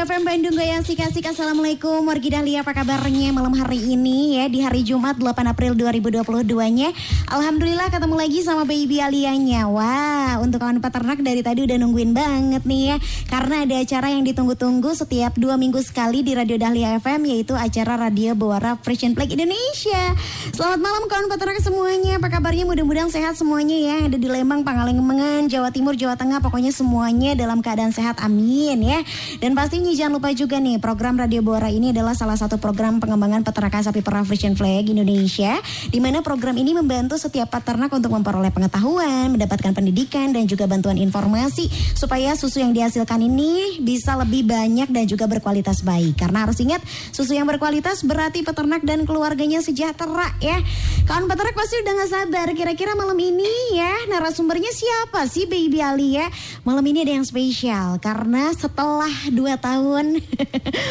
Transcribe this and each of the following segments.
FM Bandung Goyang Asik-asik Assalamualaikum. Wargi Dahlia apa kabarnya malam hari ini ya? Di hari Jumat 8 April 2022-nya Alhamdulillah ketemu lagi sama baby Alianya. Wah untuk kawan peternak dari tadi udah nungguin banget nih ya. Karena ada acara yang ditunggu-tunggu setiap dua minggu sekali di Radio Dahlia FM Yaitu acara Radio Bawara Frisian Flag Indonesia. Selamat malam kawan peternak semuanya. Apa kabarnya? Mudah-mudahan sehat semuanya ya. Ada di Lembang, Pangalengan, Jawa Timur, Jawa Tengah. Pokoknya semuanya dalam keadaan sehat. Amin ya. Dan pastinya jangan lupa juga nih program Radio Bora ini adalah salah satu program pengembangan peternakan sapi perah Frisian Flag Indonesia di mana program ini membantu setiap peternak untuk memperoleh pengetahuan, mendapatkan pendidikan dan juga bantuan informasi supaya susu yang dihasilkan ini bisa lebih banyak dan juga berkualitas baik. Karena harus ingat susu yang berkualitas berarti peternak dan keluarganya sejahtera ya. Kawan peternak pasti udah gak sabar kira-kira malam ini ya narasumbernya siapa sih Baby Ali ya? Malam ini ada yang spesial karena setelah dua tahun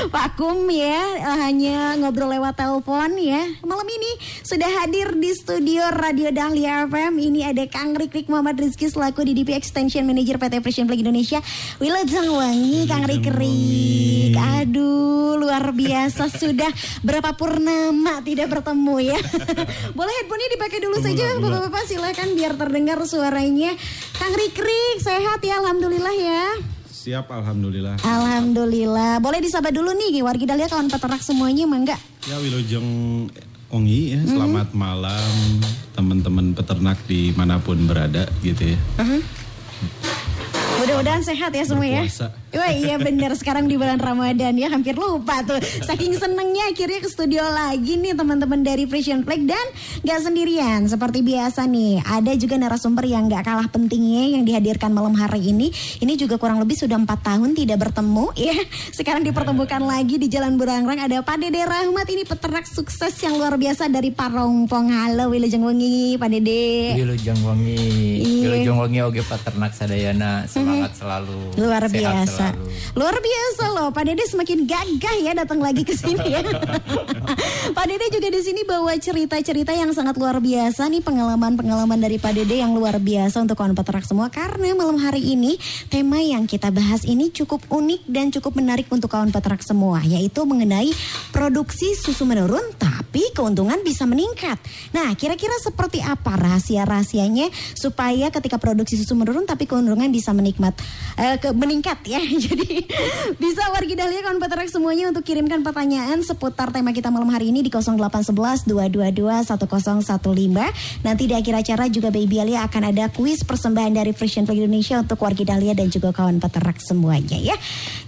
vakum ya hanya ngobrol lewat telepon ya. Malam ini sudah hadir di studio Radio Dahlia FM ini ada Kang Rikrik Muhammad Rizky selaku DDP Extension Manager PT Frisian Flag Indonesia. Wilujeng Wangi Kang Rikrik. Aduh luar biasa. Sudah berapa purnama tidak bertemu ya? Boleh handphonenya dipakai dulu saja bapak-bapak silahkan biar terdengar suaranya. Kang Rikrik sehat ya? Alhamdulillah ya Siap, Alhamdulillah. Alhamdulillah. Boleh disabah dulu nih, wargi Dahlia kawan peternak semuanya, mangga. Ya, Wilujeng Ongi ya, selamat malam teman-teman peternak di mana pun berada gitu ya. Mudah-mudahan sehat ya semua ya. Wah iya bener sekarang di bulan Ramadan ya hampir lupa tuh. Saking senengnya akhirnya ke studio lagi nih teman-teman dari Frisian Flag dan gak sendirian seperti biasa nih. Ada juga narasumber yang gak kalah pentingnya yang dihadirkan malam hari ini. Ini juga kurang lebih sudah empat tahun tidak bertemu ya. Sekarang dipertemukan lagi di Jalan Burangrang ada Pak Dede Rahmat ini peternak sukses yang luar biasa dari Parongpong. Halo Wilujeng Wengi Pak Dede. Wilujeng Wangi, Iya. Wilujeng Wangi oge peternak sadayana semangat selalu. Luar sehat biasa. selalu. Luar biasa loh. Pak Dede semakin gagah ya datang lagi ke sini ya. Pak Dede juga di sini bawa cerita-cerita yang sangat luar biasa nih pengalaman-pengalaman dari Pak Dede yang luar biasa untuk kawan peternak semua karena malam hari ini tema yang kita bahas ini cukup unik dan cukup menarik untuk kawan peternak semua yaitu mengenai produksi susu menurun tapi keuntungan bisa meningkat. Nah, kira-kira seperti apa rahasia-rahasianya supaya ketika produksi susu menurun tapi keuntungan bisa menikmat eh, ke, meningkat ya. Jadi bisa wargi Dahlia kawan peternak semuanya untuk kirimkan pertanyaan seputar tema kita malam hari ini di 0811 222 1015. Nanti di akhir acara juga Baby Alia akan ada kuis persembahan dari Frisian Flag Indonesia untuk wargi Dahlia dan juga kawan peternak semuanya ya.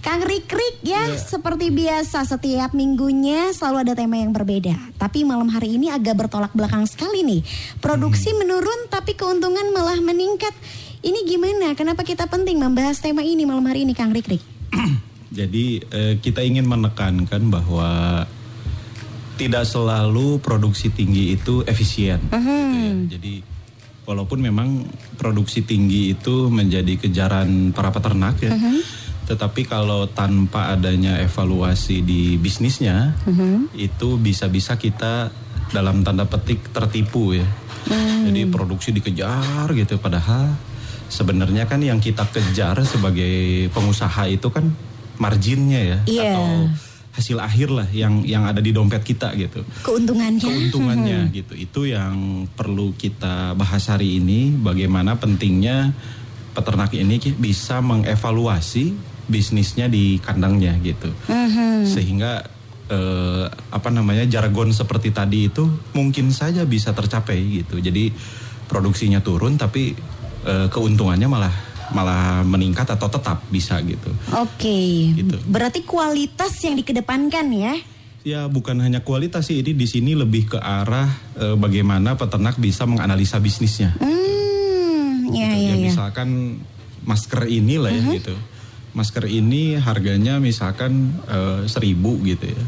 Kang Rikrik ya, seperti biasa setiap minggunya selalu ada tema yang berbeda. Tapi malam hari ini agak bertolak belakang sekali nih. Produksi menurun tapi keuntungan malah meningkat. Ini gimana? Kenapa kita penting membahas tema ini malam hari ini Kang Rikrik? Jadi eh, kita ingin menekankan bahwa tidak selalu produksi tinggi itu efisien. gitu ya. Jadi walaupun memang produksi tinggi itu menjadi kejaran para peternak ya, tetapi kalau tanpa adanya evaluasi di bisnisnya, itu bisa-bisa kita dalam tanda petik tertipu ya. Jadi produksi dikejar gitu, padahal sebenarnya kan yang kita kejar sebagai pengusaha itu kan marginnya ya, Iya. atau hasil akhir lah yang yang ada di dompet kita gitu. Keuntungannya. keuntungannya gitu. Itu yang perlu kita bahas hari ini bagaimana pentingnya peternak ini bisa mengevaluasi bisnisnya di kandangnya gitu. Sehingga eh, apa namanya jargon seperti tadi itu mungkin saja bisa tercapai gitu. Jadi produksinya turun tapi eh, keuntungannya malah malah meningkat atau tetap bisa gitu Oke. Gitu. Berarti kualitas yang dikedepankan ya. Ya bukan hanya kualitas sih ini di sini lebih ke arah eh, bagaimana peternak bisa menganalisa bisnisnya. Hmm, ya Gitu. ya Ya, ya. misalkan masker inilah ya gitu. masker ini harganya misalkan eh, seribu gitu ya.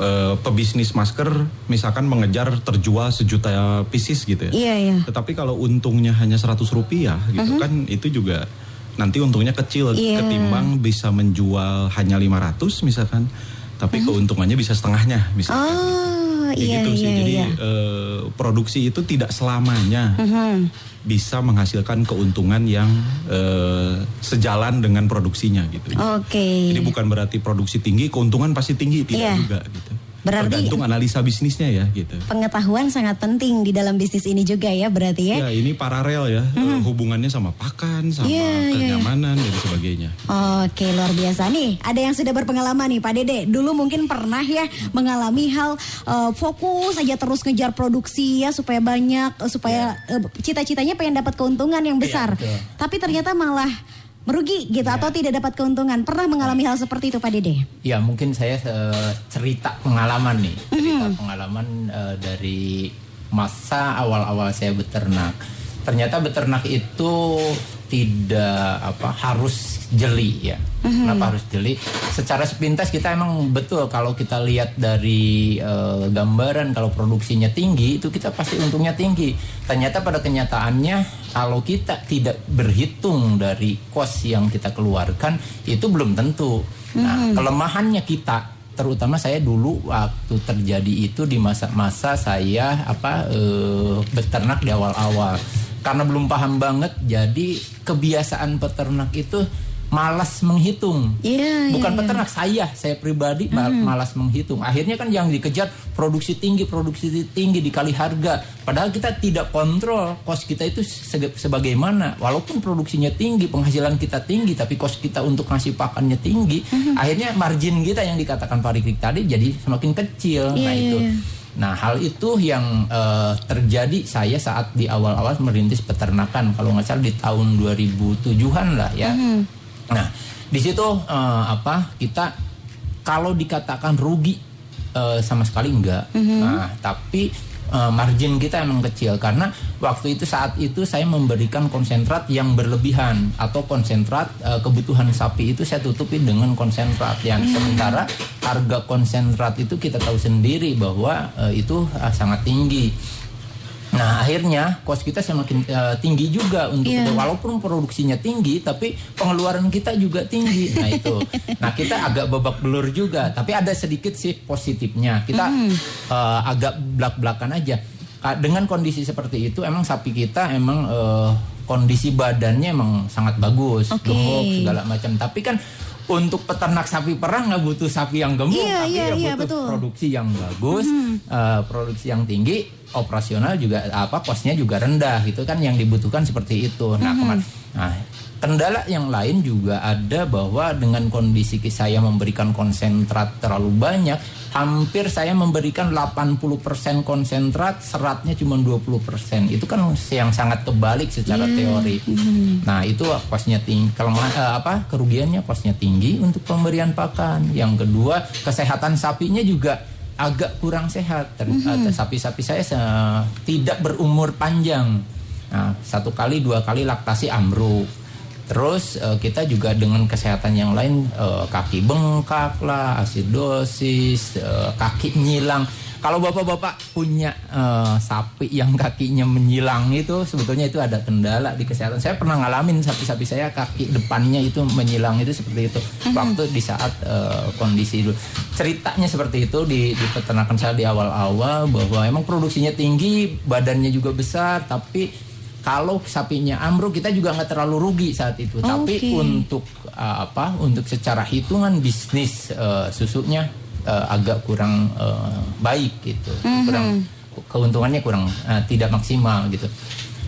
Eh, pebisnis masker misalkan mengejar terjual sejuta pieces gitu ya. Iya, iya. Tetapi kalau untungnya hanya 100 rupiah gitu kan itu juga nanti untungnya kecil Iya. ketimbang bisa menjual hanya 500 misalkan. Tapi keuntungannya bisa setengahnya misalkan. Oh, Kayak iya gitu sih. iya Jadi iya. eh, produksi itu tidak selamanya bisa menghasilkan keuntungan yang eh, sejalan dengan produksinya gitu. Oke. Jadi bukan berarti produksi tinggi keuntungan pasti tinggi tidak Iya. juga gitu. Berarti- Tergantung analisa bisnisnya ya gitu. Pengetahuan sangat penting di dalam bisnis ini juga ya berarti ya. Ya ini paralel ya eh, hubungannya sama pakan, sama Iya, iya. kenyamanan dan sebagainya. Oke luar biasa nih ada yang sudah berpengalaman nih Pak Dede dulu mungkin pernah ya mengalami hal eh, fokus aja terus ngejar produksi ya supaya banyak eh, supaya eh, cita-citanya pengen dapat keuntungan yang besar betul. tapi ternyata malah merugi gitu atau tidak dapat keuntungan? Pernah mengalami hal seperti itu Pak Dede? Ya mungkin saya eh, cerita pengalaman nih, cerita pengalaman eh, dari masa awal-awal saya beternak. Ternyata beternak itu tidak apa harus jeli ya. Kenapa harus jeli? Secara sepintas kita emang betul kalau kita lihat dari eh, gambaran kalau produksinya tinggi itu kita pasti untungnya tinggi. Ternyata pada kenyataannya kalau kita tidak berhitung dari kos yang kita keluarkan itu belum tentu. Nah, kelemahannya kita terutama saya dulu waktu terjadi itu di masa-masa saya apa eh, beternak di awal-awal karena belum paham banget jadi kebiasaan peternak itu malas menghitung. Iya, bukan iya. peternak saya saya pribadi ma- malas menghitung. Akhirnya kan yang dikejar produksi tinggi produksi tinggi dikali harga. Padahal kita tidak kontrol kos kita itu sebagaimana. Walaupun produksinya tinggi penghasilan kita tinggi tapi kos kita untuk ngasih pakannya tinggi akhirnya margin kita yang dikatakan Pak Rikrik tadi jadi semakin kecil. Iya, nah iya, itu. iya. Nah, hal itu yang eh, terjadi saya saat di awal-awal merintis peternakan, kalau nggak salah di tahun 2007-an lah ya. Nah, di situ eh, apa kita kalau dikatakan rugi eh, sama sekali enggak. Nah, tapi eh, margin kita emang kecil. Karena waktu itu saat itu saya memberikan konsentrat yang berlebihan. Atau konsentrat eh, kebutuhan sapi itu saya tutupi dengan konsentrat. Yang sementara harga konsentrat itu kita tahu sendiri bahwa eh, itu eh, sangat tinggi. Nah akhirnya kos kita semakin eh, tinggi juga untuk Iya. walaupun produksinya tinggi tapi pengeluaran kita juga tinggi. Nah itu, nah kita agak babak belur juga. Tapi ada sedikit sih positifnya. Kita eh, agak belak belakan aja. Dengan kondisi seperti itu emang sapi kita emang eh, kondisi badannya emang sangat bagus, Oke. gemuk segala macam. Tapi kan untuk peternak sapi perah nggak butuh sapi yang gemuk, Iya, tapi iya, ya iya, butuh betul. produksi yang bagus, eh, produksi yang tinggi, operasional juga apa kosnya juga rendah gitu kan yang dibutuhkan seperti itu. Nah, kemar- nah, kendala yang lain juga ada bahwa dengan kondisi saya memberikan konsentrat terlalu banyak, hampir saya memberikan 80% konsentrat, seratnya cuma 20%. Itu kan yang sangat kebalik secara teori. Nah, itu kosnya tinggi. Kelemahan eh, apa? Kerugiannya kosnya tinggi untuk pemberian pakan. Yang kedua, kesehatan sapinya juga agak kurang sehat. Ter- eh, Sapi-sapi saya se- tidak berumur panjang. Nah, satu kali dua kali laktasi ambruk. Terus eh, kita juga dengan kesehatan yang lain eh, kaki bengkak lah, asidosis, eh, kaki nyilang. Kalau bapak-bapak punya eh, sapi yang kakinya menyilang itu sebetulnya itu ada kendala di kesehatan. Saya pernah ngalamin sapi-sapi saya kaki depannya itu menyilang itu seperti itu waktu di saat eh, kondisi itu. Ceritanya seperti itu di, di peternakan saya di awal-awal bahwa emang produksinya tinggi, badannya juga besar, tapi kalau sapinya ambruk kita juga nggak terlalu rugi saat itu. Tapi Oke. untuk uh, apa? Untuk secara hitungan bisnis uh, susunya uh, agak kurang uh, baik gitu. Kurang keuntungannya kurang uh, tidak maksimal gitu.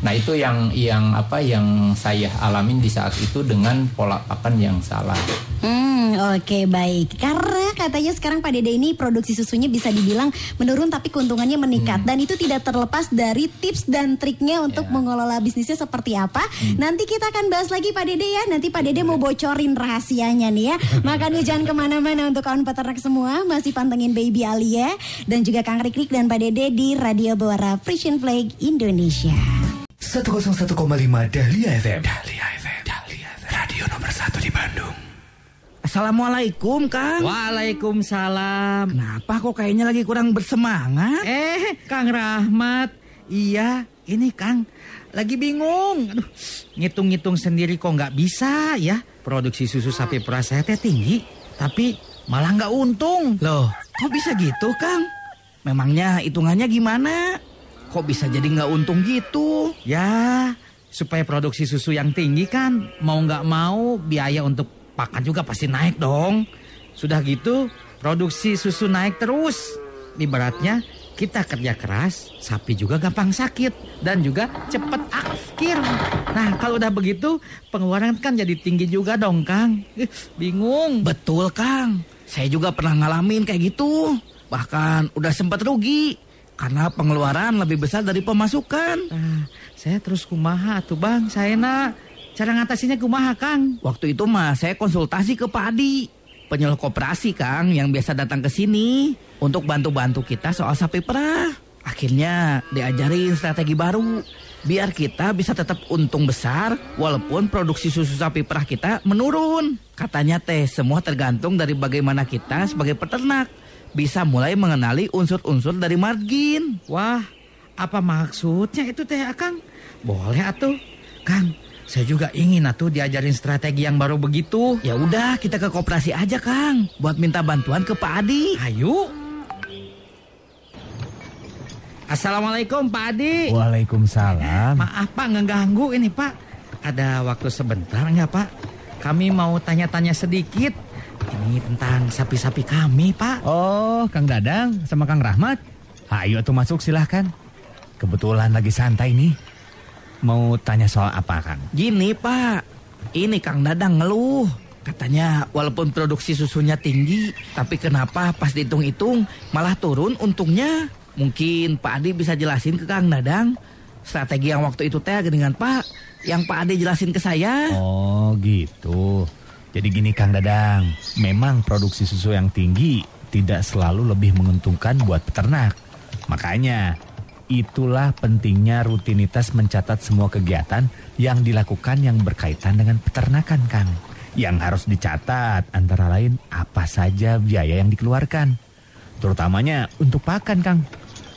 Nah, itu yang yang apa yang saya alamin di saat itu dengan pola pakan yang salah. Hmm, oke baik. Karena katanya sekarang Pak Dede ini produksi susunya bisa dibilang menurun tapi keuntungannya meningkat dan itu tidak terlepas dari tips dan triknya untuk Ya. mengelola bisnisnya seperti apa. Nanti kita akan bahas lagi Pak Dede ya. Nanti Pak Dede mau bocorin rahasianya nih ya. Makanya jangan ke mana-mana untuk kawan peternak semua masih pantengin Baby Alia dan juga Kang Rikrik dan Pak Dede di Radio Bawara Frisian Flag Indonesia. 101,5 Dahlia FM. Dahlia FM. Dahlia FM. Radio nomor 1 di Bandung. Assalamualaikum, Kang. Waalaikumsalam. Kenapa kok kayaknya lagi kurang bersemangat? Eh, Kang Rahmat. Iya, ini Kang. Lagi bingung. Aduh, ngitung-ngitung sendiri kok nggak bisa ya. Produksi susu sapi perah saya teh tinggi, tapi malah nggak untung. Loh, kok bisa gitu, Kang? Memangnya hitungannya gimana? Kok bisa jadi nggak untung gitu? Ya, supaya produksi susu yang tinggi kan mau nggak mau biaya untuk pakan juga pasti naik dong. Sudah gitu, produksi susu naik terus. Ibaratnya kita kerja keras, sapi juga gampang sakit dan juga cepat akhir. Nah, kalau udah begitu, pengeluaran kan jadi tinggi juga dong, Kang. Bingung. Betul, Kang. Saya juga pernah ngalamin kayak gitu. Bahkan udah sempat rugi karena pengeluaran lebih besar dari pemasukan. Nah, saya terus kumaha tuh, Bang. Saya nak cara ngatasinnya kumaha, Kang. Waktu itu mah saya konsultasi ke Pak Adi, penyuluh koperasi Kang yang biasa datang ke sini untuk bantu-bantu kita soal sapi perah. Akhirnya diajarin strategi baru biar kita bisa tetap untung besar walaupun produksi susu sapi perah kita menurun. Katanya teh semua tergantung dari bagaimana kita sebagai peternak bisa mulai mengenali unsur-unsur dari margin. Wah, apa maksudnya itu teh, Kang? Boleh atuh. Kang, saya juga ingin atuh diajarin strategi yang baru begitu. Ya udah kita ke koperasi aja Kang buat minta bantuan ke Pak Adi. Ayo. Assalamualaikum Pak Adi. Waalaikumsalam. Maaf Pak ngeganggu ini Pak. Ada waktu sebentar nggak Pak? Kami mau tanya-tanya sedikit. Ini tentang sapi-sapi kami Pak. Oh, Kang Dadang sama Kang Rahmat. Ayo tuh masuk silahkan. Kebetulan lagi santai nih. Mau tanya soal apa, Kang? Gini Pak, ini Kang Dadang ngeluh. Katanya walaupun produksi susunya tinggi, tapi kenapa pas dihitung-hitung malah turun untungnya? Mungkin Pak Adi bisa jelasin ke Kang Dadang strategi yang waktu itu teh dengan Pak, yang Pak Adi jelasin ke saya. Oh, gitu. Jadi gini Kang Dadang, memang produksi susu yang tinggi tidak selalu lebih menguntungkan buat peternak. Makanya, itulah pentingnya rutinitas mencatat semua kegiatan yang dilakukan yang berkaitan dengan peternakan, Kang. Yang harus dicatat antara lain apa saja biaya yang dikeluarkan. Terutamanya untuk pakan, Kang.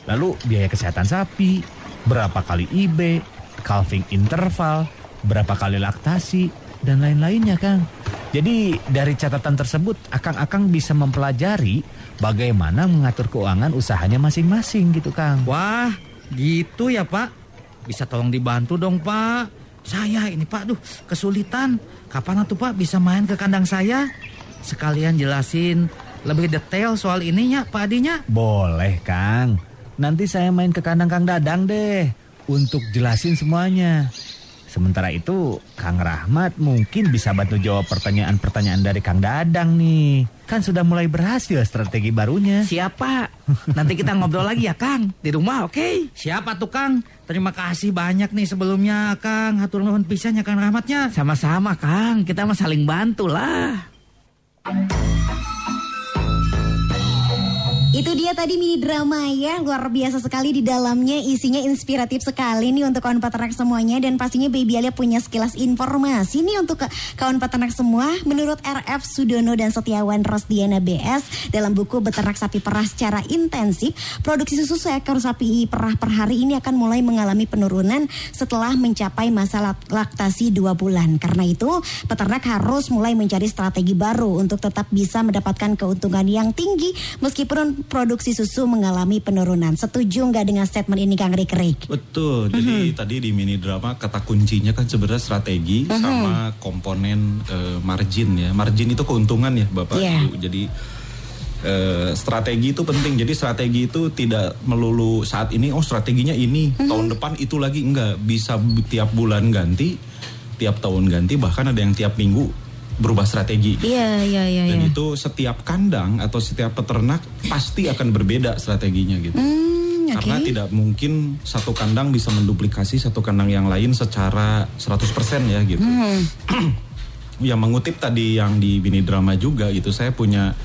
Lalu biaya kesehatan sapi, berapa kali IB, calving interval, berapa kali laktasi, dan lain-lainnya, Kang. Jadi dari catatan tersebut, akang-akang bisa mempelajari bagaimana mengatur keuangan usahanya masing-masing gitu, Kang. Wah, gitu ya Pak. Bisa tolong dibantu dong Pak. Saya ini Pak, duh kesulitan. Kapan tuh Pak bisa main ke kandang saya? Sekalian jelasin lebih detail soal ininya Pak Adinya. Boleh, Kang. Nanti saya main ke kandang Kang Dadang deh untuk jelasin semuanya. Sementara itu, Kang Rahmat mungkin bisa bantu jawab pertanyaan-pertanyaan dari Kang Dadang nih. Kan sudah mulai berhasil strategi barunya. Siapa? Nanti kita ngobrol lagi ya Kang di rumah, oke? Siapa tuh Kang? Terima kasih banyak nih sebelumnya Kang. Hatur nuhun pisannya Kang Rahmatnya. Sama-sama Kang, kita mah saling bantu lah. Itu dia tadi mini drama ya, luar biasa sekali di dalamnya, isinya inspiratif sekali nih untuk kawan peternak semuanya dan pastinya Baby Alia punya sekilas informasi nih untuk kawan peternak semua. Menurut RF Sudono dan Setiawan Rosdiana BS dalam buku Beternak Sapi Perah secara intensif, produksi susu seekor sapi perah per hari ini akan mulai mengalami penurunan setelah mencapai masa lak- laktasi dua bulan. Karena itu, peternak harus mulai mencari strategi baru untuk tetap bisa mendapatkan keuntungan yang tinggi meskipun produksi susu mengalami penurunan. Setuju nggak dengan statement ini Kang Rik Rik? Betul. Jadi tadi di mini drama kata kuncinya kan sebenarnya strategi sama komponen eh, margin ya. Margin itu keuntungan ya, Bapak Iya. Ibu. Jadi eh, strategi itu penting. Jadi strategi itu tidak melulu saat ini oh strateginya ini, tahun depan itu lagi enggak. Bisa tiap bulan ganti, tiap tahun ganti, bahkan ada yang tiap minggu berubah strategi. Iya, iya, iya. Dan itu setiap kandang atau setiap peternak pasti akan berbeda strateginya gitu. Hmm, oke. Karena tidak mungkin satu kandang bisa menduplikasi satu kandang yang lain secara 100% ya gitu. Hmm. yang mengutip tadi yang di Bini Drama juga gitu, saya punya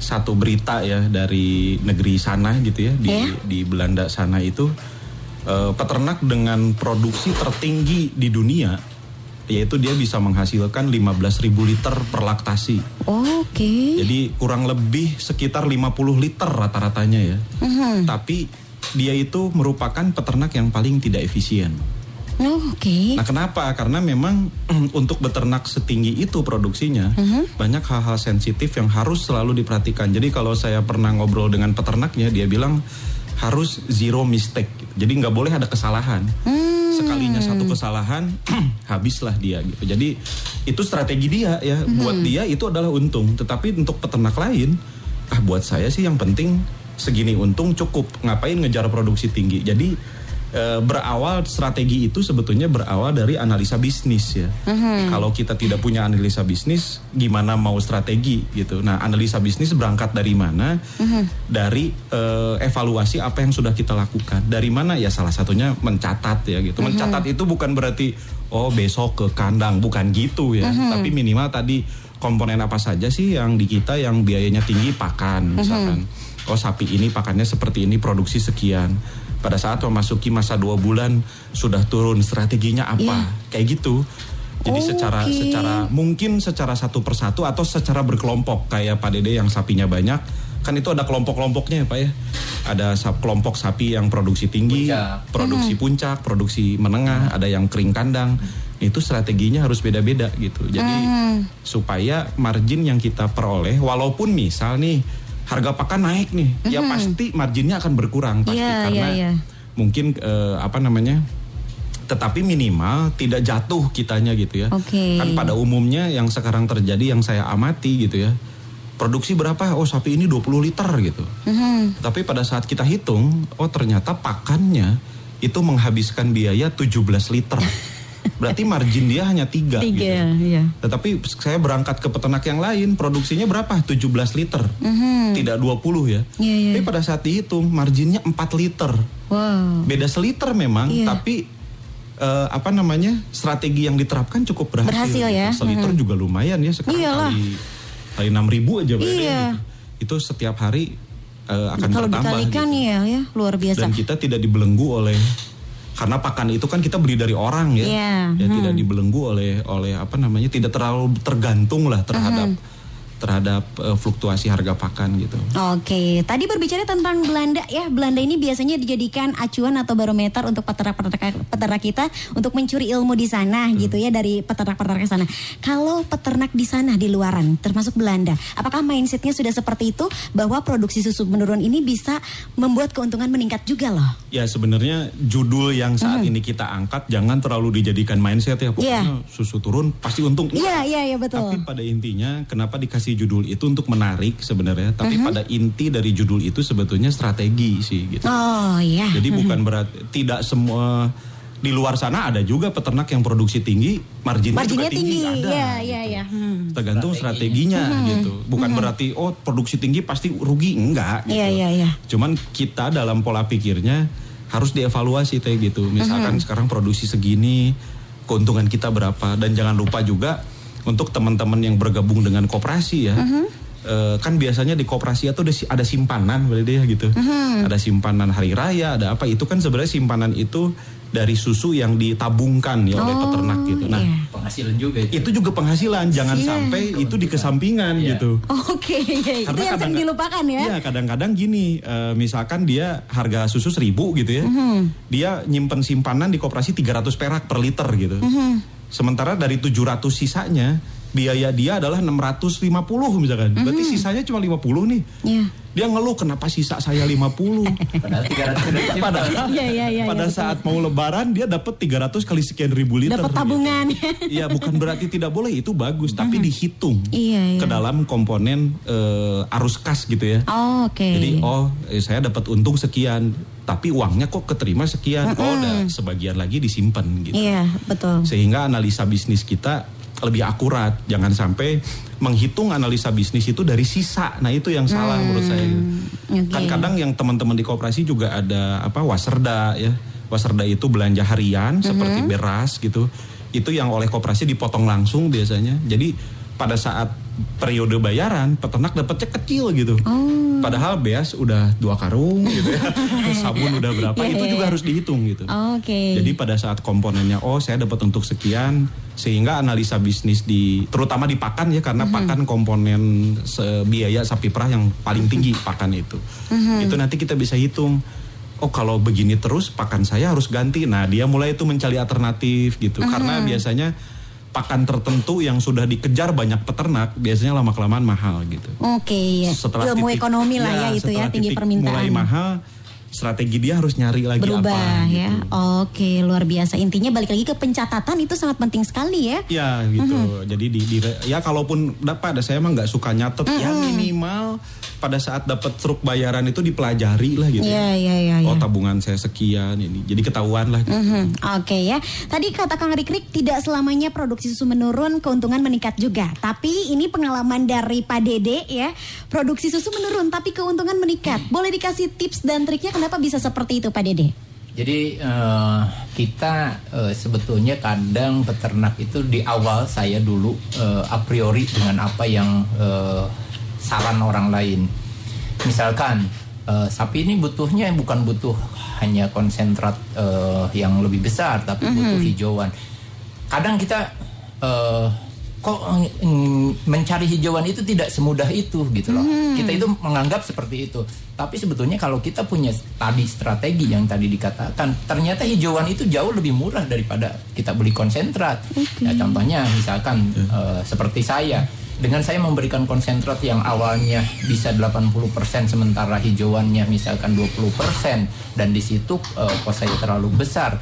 satu berita ya dari negeri sana gitu ya di Ya. di Belanda sana itu eh, peternak dengan produksi tertinggi di dunia yaitu dia bisa menghasilkan 15.000 liter per laktasi. Oke. Jadi kurang lebih sekitar 50 liter rata-ratanya ya. Mhm. Tapi dia itu merupakan peternak yang paling tidak efisien. Oke. Nah, kenapa? Karena memang untuk beternak setinggi itu produksinya Mhm. banyak hal-hal sensitif yang harus selalu diperhatikan. Jadi kalau saya pernah ngobrol dengan peternaknya, dia bilang harus zero mistake. Jadi nggak boleh ada kesalahan. Hmm. Sekalinya satu kesalahan, habislah dia gitu. Jadi itu strategi dia ya. Mhm. Buat dia itu adalah untung. Tetapi untuk peternak lain, ah buat saya sih yang penting segini untung cukup. Ngapain ngejar produksi tinggi? Jadi eh, berawal strategi itu sebetulnya berawal dari analisa bisnis ya. Kalau kita tidak punya analisa bisnis, gimana mau strategi gitu. Nah, analisa bisnis berangkat dari mana? Dari eh, evaluasi apa yang sudah kita lakukan. Dari mana ya salah satunya mencatat ya gitu. Mencatat itu bukan berarti oh besok ke kandang, bukan gitu ya. Tapi minimal tadi komponen apa saja sih yang di kita yang biayanya tinggi pakan misalkan. Oh sapi ini pakannya seperti ini produksi sekian. Pada saat memasuki masa dua bulan sudah turun strateginya apa? Kayak gitu. Jadi secara Oke. secara mungkin secara satu persatu atau secara berkelompok kayak Pak Dede yang sapinya banyak kan itu ada kelompok-kelompoknya ya Pak ya. Ada sap- kelompok sapi yang produksi tinggi, Puncak. produksi puncak, produksi menengah, ada yang kering kandang. Itu strateginya harus beda-beda gitu. Jadi supaya margin yang kita peroleh walaupun misal nih harga pakan naik nih, ya pasti marginnya akan berkurang pasti Iya, karena iya, iya. mungkin eh, apa namanya? tetapi minimal tidak jatuh kitanya gitu ya. Oke. Kan pada umumnya yang sekarang terjadi yang saya amati gitu ya. Produksi berapa? Oh sapi ini 20 liter gitu. Mhm. Tapi pada saat kita hitung, oh ternyata pakannya itu menghabiskan biaya 17 liter. Berarti margin dia hanya 3 Tiga, gitu. iya. Tetapi saya berangkat ke peternak yang lain, produksinya berapa? 17 liter. Tidak 20 ya. Iya, iya. Tapi pada saat dihitung marginnya 4 liter. Wow. Beda seliter memang, Iya. tapi eh, apa namanya? strategi yang diterapkan cukup berhasil. Berhasil ya. Seliter juga lumayan ya sekarang Iyalah. kali kali 6 ribu aja Ede, Iya. gitu. Itu setiap hari eh, akan Kalau bertambah dikalikan gitu. ya, ya luar biasa. Dan kita tidak dibelenggu oleh karena pakan itu kan kita beli dari orang ya, Iya, ya tidak dibelenggu oleh oleh apa namanya tidak terlalu tergantung lah terhadap terhadap eh, fluktuasi harga pakan gitu. Oke, tadi berbicara tentang Belanda ya. Belanda ini biasanya dijadikan acuan atau barometer untuk peternak-peternak peternak kita untuk mencuri ilmu di sana gitu ya dari peternak-peternak sana. Kalau peternak di sana di luaran, termasuk Belanda, apakah mindsetnya sudah seperti itu bahwa produksi susu menurun ini bisa membuat keuntungan meningkat juga loh? Ya sebenarnya judul yang saat ini kita angkat jangan terlalu dijadikan mindset ya pokoknya Iya. susu turun pasti untung. Iya, iya, iya betul. Tapi pada intinya kenapa dikasih judul itu untuk menarik sebenarnya, tapi Mhm. pada inti dari judul itu sebetulnya strategi sih gitu. Oh iya. Jadi bukan berarti tidak semua di luar sana ada juga peternak yang produksi tinggi, marginnya, Marginnya juga tinggi, tinggi. ada. Iya, gitu. iya, iya. Hmm. Tergantung strateginya, gitu. Bukan berarti oh produksi tinggi pasti rugi enggak gitu. Iya, iya, iya. Cuman kita dalam pola pikirnya harus dievaluasi teh gitu. Misalkan sekarang produksi segini, keuntungan kita berapa dan jangan lupa juga untuk teman-teman yang bergabung dengan koperasi ya. eh, kan biasanya di koperasi itu ada, si- ada simpanan berarti ya gitu. Ada simpanan hari raya, ada apa itu kan sebenarnya simpanan itu dari susu yang ditabungkan ya oleh peternak gitu. Nah, iya. penghasilan juga itu. itu juga penghasilan, jangan Iya. sampai itu di kesampingan Iya. gitu. Oke, iya, itu Karena yang sering kadang- dilupakan ya. Iya kadang-kadang gini, eh, misalkan dia harga susu seribu gitu ya, Mhm. dia nyimpen simpanan di koperasi 300 perak per liter gitu. Mhm. Sementara dari 700 sisanya biaya dia adalah 650 misalkan, berarti sisanya cuma 50 nih. Mhm. Dia ngeluh kenapa sisa saya 50. Padahal 300 udah disimpan. Padahal Iya, iya, iya, pada betul. saat mau lebaran dia dapat 300 kali sekian ribu liter. Dapat gitu. tabungan. Iya, bukan berarti tidak boleh itu bagus, tapi dihitung Iya, iya. ke dalam komponen eh, arus kas gitu ya. Oh, Oke. Jadi oh eh, saya dapat untung sekian, tapi uangnya kok keterima sekian. Oh, udah sebagian lagi disimpan gitu. Iya, betul. Sehingga analisa bisnis kita lebih akurat. Jangan sampai menghitung analisa bisnis itu dari sisa. Nah, itu yang salah menurut saya. gitu. oke. Kan kadang yang teman-teman di koperasi juga ada apa waserda ya. Waserda itu belanja harian seperti beras gitu. Itu yang oleh koperasi dipotong langsung biasanya. Jadi pada saat periode bayaran peternak dapatnya kecil gitu. Padahal beas udah dua karung gitu ya. Sabun udah berapa Iya, itu iya, juga iya. harus dihitung gitu. Oke. Jadi pada saat komponennya oh saya dapat untuk sekian sehingga analisa bisnis di terutama di pakan ya karena pakan komponen biaya sapi perah yang paling tinggi pakan itu. Itu nanti kita bisa hitung oh kalau begini terus pakan saya harus ganti. Nah, dia mulai itu mencari alternatif gitu karena biasanya pakan tertentu yang sudah dikejar banyak peternak biasanya lama kelamaan mahal gitu. Oke, ya. ilmu titik- ekonomi lah ya, itu ya setelah tinggi permintaan. Mulai mahal, strategi dia harus nyari lagi berubah apa ya. gitu. Oke, luar biasa. Intinya balik lagi ke pencatatan itu sangat penting sekali ya. Ya gitu. Jadi di, di- ya kalaupun dapat saya emang nggak suka nyatet ya minimal pada saat dapat truk bayaran itu dipelajari lah gitu. Iya, iya, iya, Oh tabungan saya sekian ini. Jadi ketahuan lah gitu. Mhm, Oke ya, tadi kata Kang Rikrik tidak selamanya produksi susu menurun, keuntungan meningkat juga. Tapi ini pengalaman dari Pak Dede ya, produksi susu menurun tapi keuntungan meningkat. Boleh dikasih tips dan triknya kenapa bisa seperti itu Pak Dede? Jadi eh, kita eh, sebetulnya kadang peternak itu di awal saya dulu eh, a priori dengan apa yang eh, saran orang lain. Misalkan eh, sapi ini butuhnya bukan butuh hanya konsentrat eh, yang lebih besar, tapi butuh hijauan. Kadang kita eh, kok mm, mencari hijauan itu tidak semudah itu gitu loh. Kita itu menganggap seperti itu. Tapi sebetulnya kalau kita punya tadi strategi yang tadi dikatakan, ternyata hijauan itu jauh lebih murah daripada kita beli konsentrat. Ya, contohnya misalkan eh, seperti saya dengan saya memberikan konsentrat yang awalnya bisa 80% sementara hijauannya misalkan 20% dan di situ eh, kos saya terlalu besar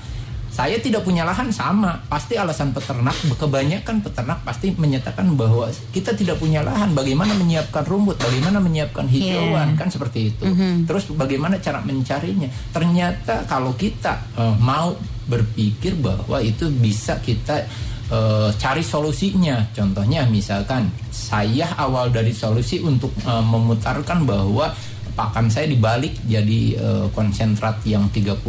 saya tidak punya lahan sama. Pasti alasan peternak kebanyakan peternak pasti menyatakan bahwa kita tidak punya lahan. Bagaimana menyiapkan rumput? Bagaimana menyiapkan hijauan? Kan seperti itu. Terus bagaimana cara mencarinya? Ternyata kalau kita eh, mau berpikir bahwa itu bisa kita eh, cari solusinya. Contohnya misalkan saya awal dari solusi untuk eh, memutarkan bahwa pakan saya dibalik jadi eh, konsentrat yang 30%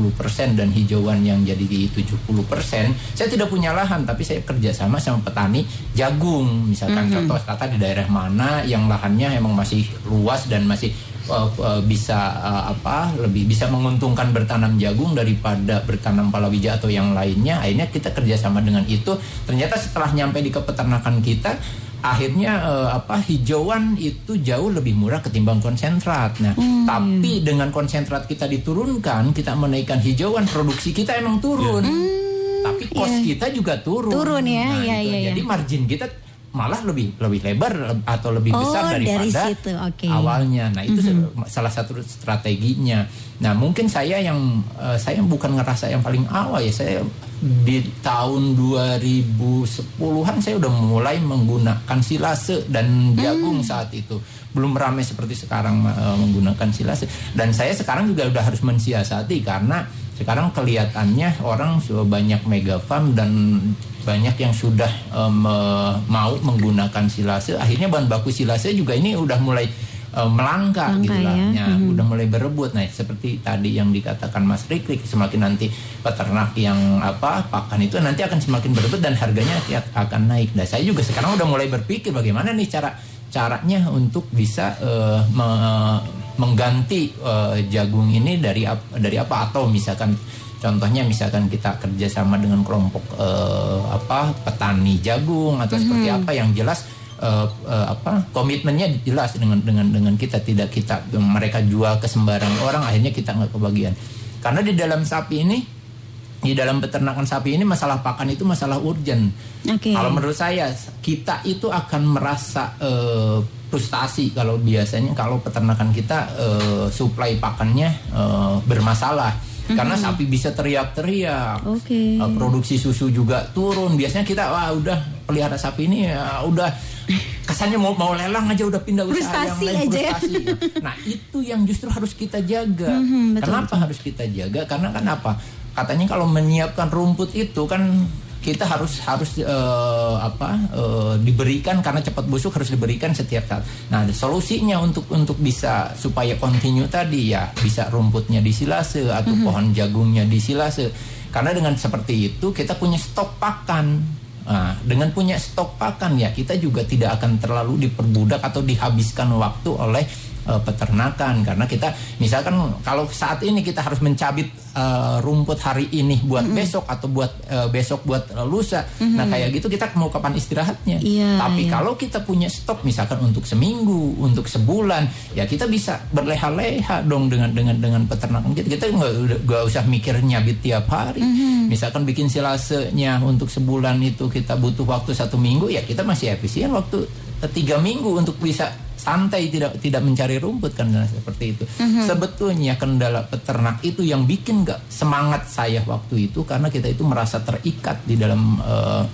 dan hijauan yang jadi di 70%. Saya tidak punya lahan tapi saya kerjasama sama petani jagung. Misalkan contoh kata di daerah mana yang lahannya emang masih luas dan masih eh, eh, bisa eh, apa lebih bisa menguntungkan bertanam jagung daripada bertanam palawija atau yang lainnya. Akhirnya kita kerjasama dengan itu. Ternyata setelah nyampe di kepeternakan kita akhirnya eh, apa hijauan itu jauh lebih murah ketimbang konsentrat. Nah, tapi dengan konsentrat kita diturunkan, kita menaikkan hijauan, produksi kita emang turun. Tapi kos kita juga turun. Hmm, Turun ya, Nah, ya, ya, ya. Jadi margin kita malah lebih lebih lebar leb- atau lebih Oh, besar dari daripada situ, oke. awalnya. Nah, itu Mhm. se- salah satu strateginya. Nah, mungkin saya yang eh, saya bukan ngerasa yang paling awal ya. Saya di tahun 2010-an saya udah mulai menggunakan silase dan jagung Hmm. saat itu. Belum ramai seperti sekarang eh, menggunakan silase. Dan saya sekarang juga udah harus mensiasati karena sekarang kelihatannya orang sudah banyak mega farm dan banyak yang sudah me- mau menggunakan silase. Akhirnya bahan baku silase juga ini udah mulai eh, melangkah Langka gitu lah. ya. Ya, udah mulai berebut. Nah, seperti tadi yang dikatakan Mas Rikrik, semakin nanti peternak yang apa pakan itu nanti akan semakin berebut dan harganya akan naik. Nah, saya juga sekarang udah mulai berpikir bagaimana nih cara caranya untuk bisa eh, me- mengganti eh, jagung ini dari ap- dari apa atau misalkan contohnya misalkan kita kerjasama dengan kelompok eh, apa petani jagung atau seperti apa yang jelas eh, eh, apa komitmennya jelas dengan dengan dengan kita. Tidak kita mereka jual ke sembarang orang akhirnya kita nggak kebagian. Karena di dalam sapi ini di dalam peternakan sapi ini masalah pakan itu masalah urgent Oke. kalau menurut saya kita itu akan merasa eh, frustasi kalau biasanya kalau peternakan kita eh, suplai pakannya eh, bermasalah karena sapi bisa teriak-teriak Oke. Uh, produksi susu juga turun. Biasanya kita wah udah pelihara sapi ini ya, udah kesannya mau mau lelang aja udah pindah usaha Frustasi yang lain aja ya. Nah, itu yang justru harus kita jaga. Mhm, betul, Kenapa harus kita jaga? Karena kan apa? Katanya kalau menyiapkan rumput itu kan kita harus harus eh, apa eh, diberikan karena cepat busuk harus diberikan setiap saat. Nah, solusinya untuk untuk bisa supaya continue tadi ya bisa rumputnya disilase atau pohon jagungnya disilase. Karena dengan seperti itu kita punya stok pakan. Nah, dengan punya stok pakan ya kita juga tidak akan terlalu diperbudak atau dihabiskan waktu oleh eh, peternakan. Karena kita misalkan kalau saat ini kita harus mencabit eh, rumput hari ini buat besok atau buat eh, besok buat lusa. Nah kayak gitu kita mau kapan istirahatnya? Iya, tapi iya. kalau kita punya stok misalkan untuk seminggu untuk sebulan ya kita bisa berleha-leha dong dengan dengan dengan peternakan kita. Kita nggak usah mikir nyabit tiap hari. Misalkan bikin silasenya untuk sebulan itu kita butuh waktu satu minggu ya kita masih efisien waktu tiga minggu untuk bisa santai tidak tidak mencari rumput kan nah, seperti itu. Sebetulnya kendala peternak itu yang bikin nggak semangat saya waktu itu karena kita itu merasa terikat di dalam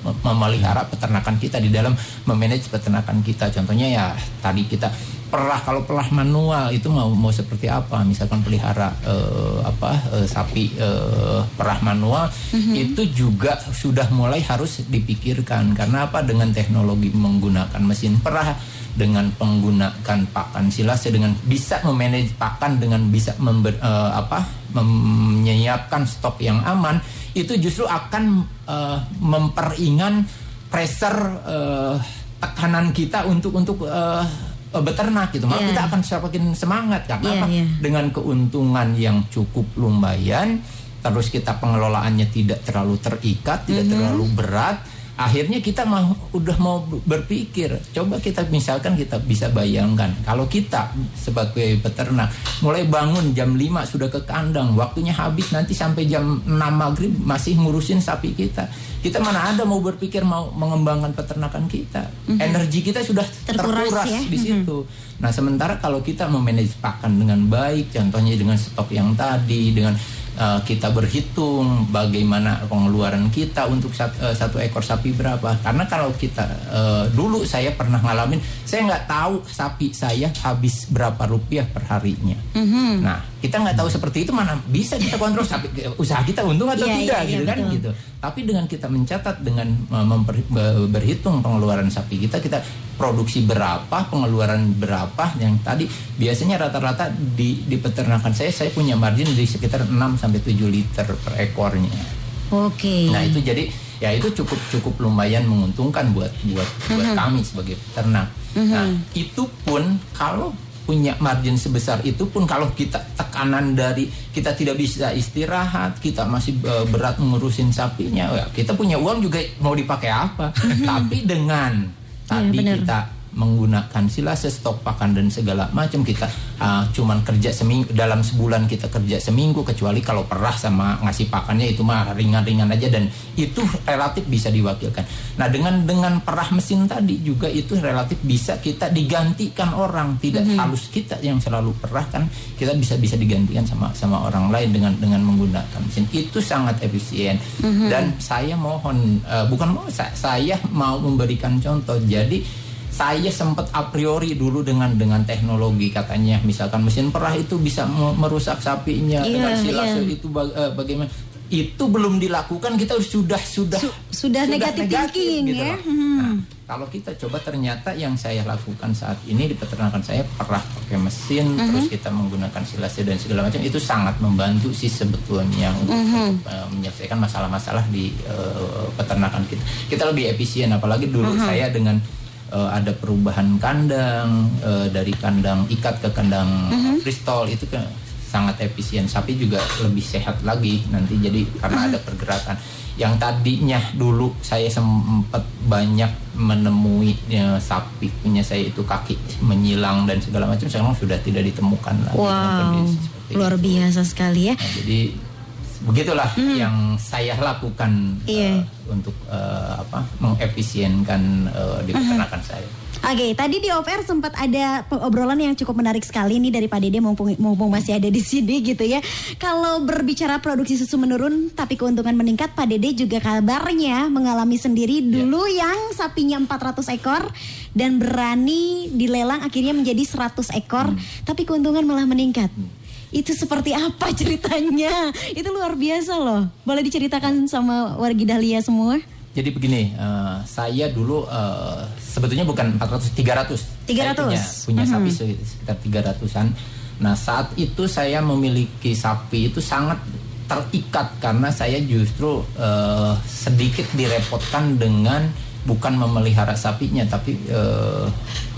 mem- memelihara peternakan kita di dalam memanage peternakan kita. Contohnya ya tadi kita perah kalau perah manual itu mau mau seperti apa? Misalkan pelihara eh, apa eh, sapi eh, perah manual itu juga sudah mulai harus dipikirkan. Karena apa? Dengan teknologi menggunakan mesin perah dengan penggunaan pakan silase dengan bisa memanage pakan dengan bisa member, eh, apa menyiapkan stok yang aman itu justru akan eh, memperingan pressure eh, tekanan kita untuk untuk eh, beternak gitu malah Iya. kita akan semakin semangat karena Iya, apa iya. dengan keuntungan yang cukup lumayan terus kita pengelolaannya tidak terlalu terikat tidak Mhm. terlalu berat akhirnya kita mau udah mau berpikir coba kita misalkan kita bisa bayangkan kalau kita sebagai peternak mulai bangun jam 5 sudah ke kandang waktunya habis nanti sampai jam 6 maghrib masih ngurusin sapi kita. Kita mana ada mau berpikir mau mengembangkan peternakan kita. Energi kita sudah Terkuras terkuras, ya. di situ. Nah sementara kalau kita memanage pakan dengan baik contohnya dengan stok yang tadi dengan uh, kita berhitung bagaimana pengeluaran kita untuk sat- uh, satu ekor sapi berapa. Karena kalau kita uh, dulu saya pernah ngalamin saya nggak tahu sapi saya habis berapa rupiah per harinya. Nah kita nggak tahu seperti itu mana bisa kita kontrol sapi usaha kita untung atau Iya, tidak iya, gitu kan betul. gitu. Tapi dengan kita mencatat dengan memper- be- berhitung pengeluaran sapi kita kita produksi berapa pengeluaran berapa yang tadi biasanya rata-rata di di peternakan saya saya punya margin di sekitar 6 sampai 7 liter per ekornya. Oke. Nah, itu jadi ya itu cukup cukup lumayan menguntungkan buat buat buat kami sebagai peternak. Nah, itu pun kalau punya margin sebesar itu pun kalau kita tekanan dari kita tidak bisa istirahat, kita masih eh, berat ngurusin sapinya, ya kita punya uang juga mau dipakai apa? Tapi dengan tadi benar. kita menggunakan silase stok pakan dan segala macam. Kita ah, cuman kerja seminggu dalam sebulan kita kerja seminggu kecuali kalau perah sama ngasih pakannya itu mah ringan-ringan aja. Dan itu relatif bisa diwakilkan. Nah dengan dengan perah mesin tadi juga itu relatif bisa kita digantikan orang. Tidak harus kita yang selalu perah kan kita bisa bisa digantikan sama sama orang lain dengan dengan menggunakan mesin. Itu sangat efisien. Dan saya mohon eh, bukan mau saya, saya mau memberikan contoh. Jadi saya sempat a priori dulu dengan dengan teknologi katanya misalkan mesin perah itu bisa me- merusak sapinya Iya, dengan silase iya. itu ba- eh, bagaimana itu belum dilakukan kita sudah sudah Su- sudah negative thinking, ya. loh. Nah, kalau kita coba ternyata yang saya lakukan saat ini di peternakan saya perah pakai mesin Mhm. terus kita menggunakan silase dan segala macam itu sangat membantu sih sebetulnya untuk, Mhm. untuk, eh, menyelesaikan masalah-masalah di eh, peternakan kita kita lebih efisien apalagi dulu Mhm. saya dengan eh, ada perubahan kandang eh, dari kandang ikat ke kandang Mhm. freestyle itu kan sangat efisien sapi juga lebih sehat lagi nanti jadi karena ada pergerakan yang tadinya dulu saya sempat banyak menemui ya, sapi punya saya itu kaki menyilang dan segala macam sekarang sudah tidak ditemukan lagi Wow, kondisi luar itu. biasa sekali ya. Nah, jadi begitulah yang saya lakukan Iya. eh, untuk eh, apa mengefisienkan eh, di peternakan saya. Oke, tadi di off-air sempat ada obrolan yang cukup menarik sekali nih dari Pak Dede mumpung, mumpung masih ada di sini gitu ya. Kalau berbicara produksi susu menurun tapi keuntungan meningkat, Pak Dede juga kabarnya mengalami sendiri dulu yang sapinya 400 ekor dan berani dilelang akhirnya menjadi 100 ekor, tapi keuntungan malah meningkat. Itu seperti apa ceritanya? Itu luar biasa loh. Boleh diceritakan sama wargi Dahlia semua? Jadi begini, eh, saya dulu eh, sebetulnya bukan 400, 300. Saya 300. punya, punya sapi se- sekitar 300-an. Nah saat itu saya memiliki sapi itu sangat terikat karena saya justru eh, sedikit direpotkan dengan bukan memelihara sapinya tapi eh,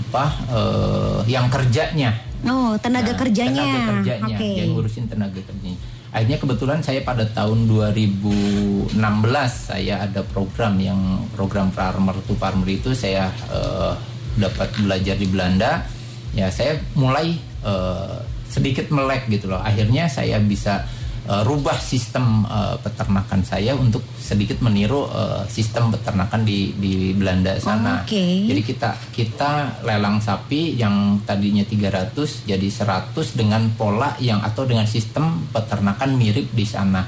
apa eh, yang kerjanya Oh, tenaga Nah, kerjanya. Tenaga kerjanya, Oke. yang ngurusin tenaga kerjanya. Akhirnya kebetulan saya pada tahun 2016 saya ada program yang program farmer to farmer itu saya eh, dapat belajar di Belanda. Ya saya mulai eh, sedikit melek gitu loh. Akhirnya saya bisa eh, rubah sistem eh, peternakan saya untuk sedikit meniru eh, sistem peternakan di di Belanda sana. Oke. Jadi kita kita lelang sapi yang tadinya 300 jadi 100 dengan pola yang atau dengan sistem peternakan mirip di sana.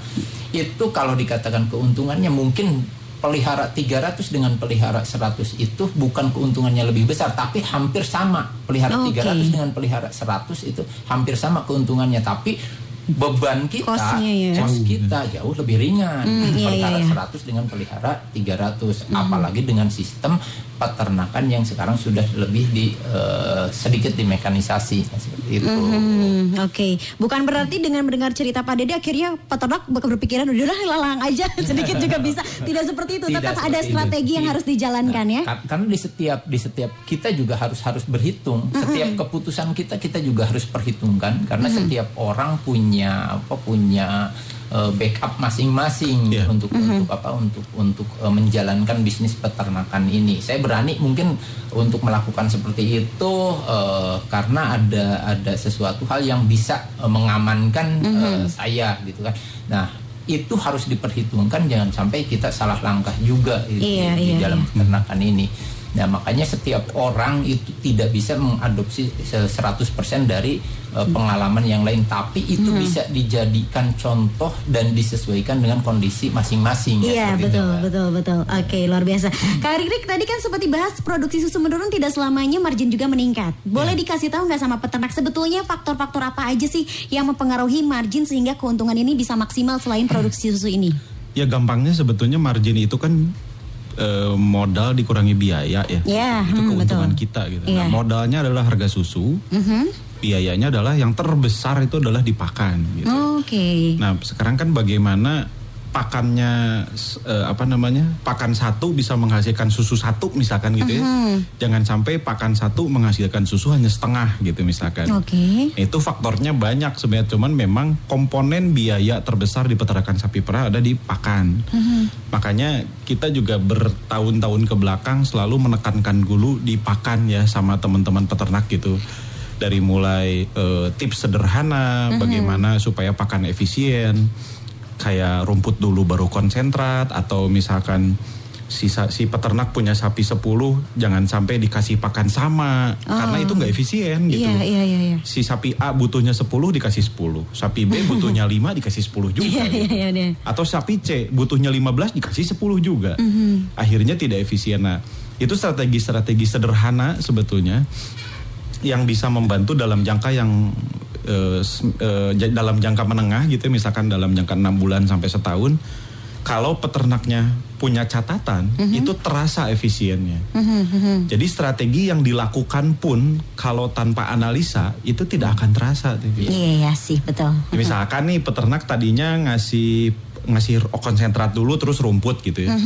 Itu kalau dikatakan keuntungannya mungkin pelihara 300 dengan pelihara 100 itu bukan keuntungannya lebih besar tapi hampir sama. Pelihara Oke. 300 dengan pelihara 100 itu hampir sama keuntungannya tapi beban kita Cost-nya ya. cost kita jauh lebih ringan. Hmm, iya, pelihara iya, iya. 100 dengan pelihara 300 apalagi dengan sistem peternakan yang sekarang sudah lebih di eh, sedikit dimekanisasi. Seperti itu. Hmm, Oke, bukan berarti dengan mendengar cerita Pak Dede akhirnya peternak bakal berpikiran udahlah lalang aja. Sedikit juga bisa. Tidak seperti itu, Tidak tetap ada seperti itu. strategi yang Iya. harus dijalankan ya. Kar- karena di setiap di setiap kita juga harus harus berhitung. Setiap keputusan kita kita juga harus perhitungkan. Karena setiap orang punya apa punya eh, backup masing-masing Iya. untuk untuk apa untuk untuk eh, menjalankan bisnis peternakan ini saya berani mungkin untuk melakukan seperti itu eh, karena ada ada sesuatu hal yang bisa eh, mengamankan eh, saya gitu kan nah itu harus diperhitungkan jangan sampai kita salah langkah juga di, Iya, di iya, dalam iya. peternakan ini. Nah, makanya setiap orang itu tidak bisa mengadopsi se- 100% dari uh, pengalaman yang lain, tapi itu Hmm. bisa dijadikan contoh dan disesuaikan dengan kondisi masing-masing. ya, Iya seperti itu, betul betul betul. Oke luar biasa. Kak Ririk tadi kan sempat dibahas produksi susu menurun tidak selamanya margin juga meningkat. Boleh dikasih tahu nggak sama peternak sebetulnya faktor-faktor apa aja sih yang mempengaruhi margin sehingga keuntungan ini bisa maksimal selain produksi susu ini? Ya gampangnya sebetulnya margin itu kan eh, modal dikurangi biaya ya. Ya, itu hmm, keuntungan betul. kita gitu. Iya. Nah, modalnya adalah harga susu. Biayanya adalah yang terbesar itu adalah di pakan gitu. Oke. Nah, sekarang kan bagaimana pakannya eh, apa namanya? Pakan satu bisa menghasilkan susu satu misalkan gitu ya. Jangan sampai pakan satu menghasilkan susu hanya setengah gitu misalkan. Oke. Itu faktornya banyak sebenarnya cuman memang komponen biaya terbesar di peternakan sapi perah ada di pakan. Makanya kita juga bertahun-tahun ke belakang selalu menekankan dulu di pakan ya sama teman-teman peternak gitu. Dari mulai eh, tips sederhana bagaimana supaya pakan efisien kayak rumput dulu baru konsentrat atau misalkan si, si peternak punya sapi 10 jangan sampai dikasih pakan sama karena itu nggak efisien gitu Iya iya iya. iya. si sapi A butuhnya 10 dikasih 10 sapi B butuhnya 5 dikasih 10 juga Iya gitu. iya iya. iya. atau sapi C butuhnya 15 dikasih 10 juga Mhm. akhirnya tidak efisien nah itu strategi-strategi sederhana sebetulnya yang bisa membantu dalam jangka yang eh, eh, j- dalam jangka menengah gitu misalkan dalam jangka enam bulan sampai setahun kalau peternaknya punya catatan itu terasa efisiennya jadi strategi yang dilakukan pun kalau tanpa analisa itu tidak akan terasa tuh. Iya iya sih betul. Ya, misalkan nih peternak tadinya ngasih ngasih konsentrat dulu terus rumput gitu ya.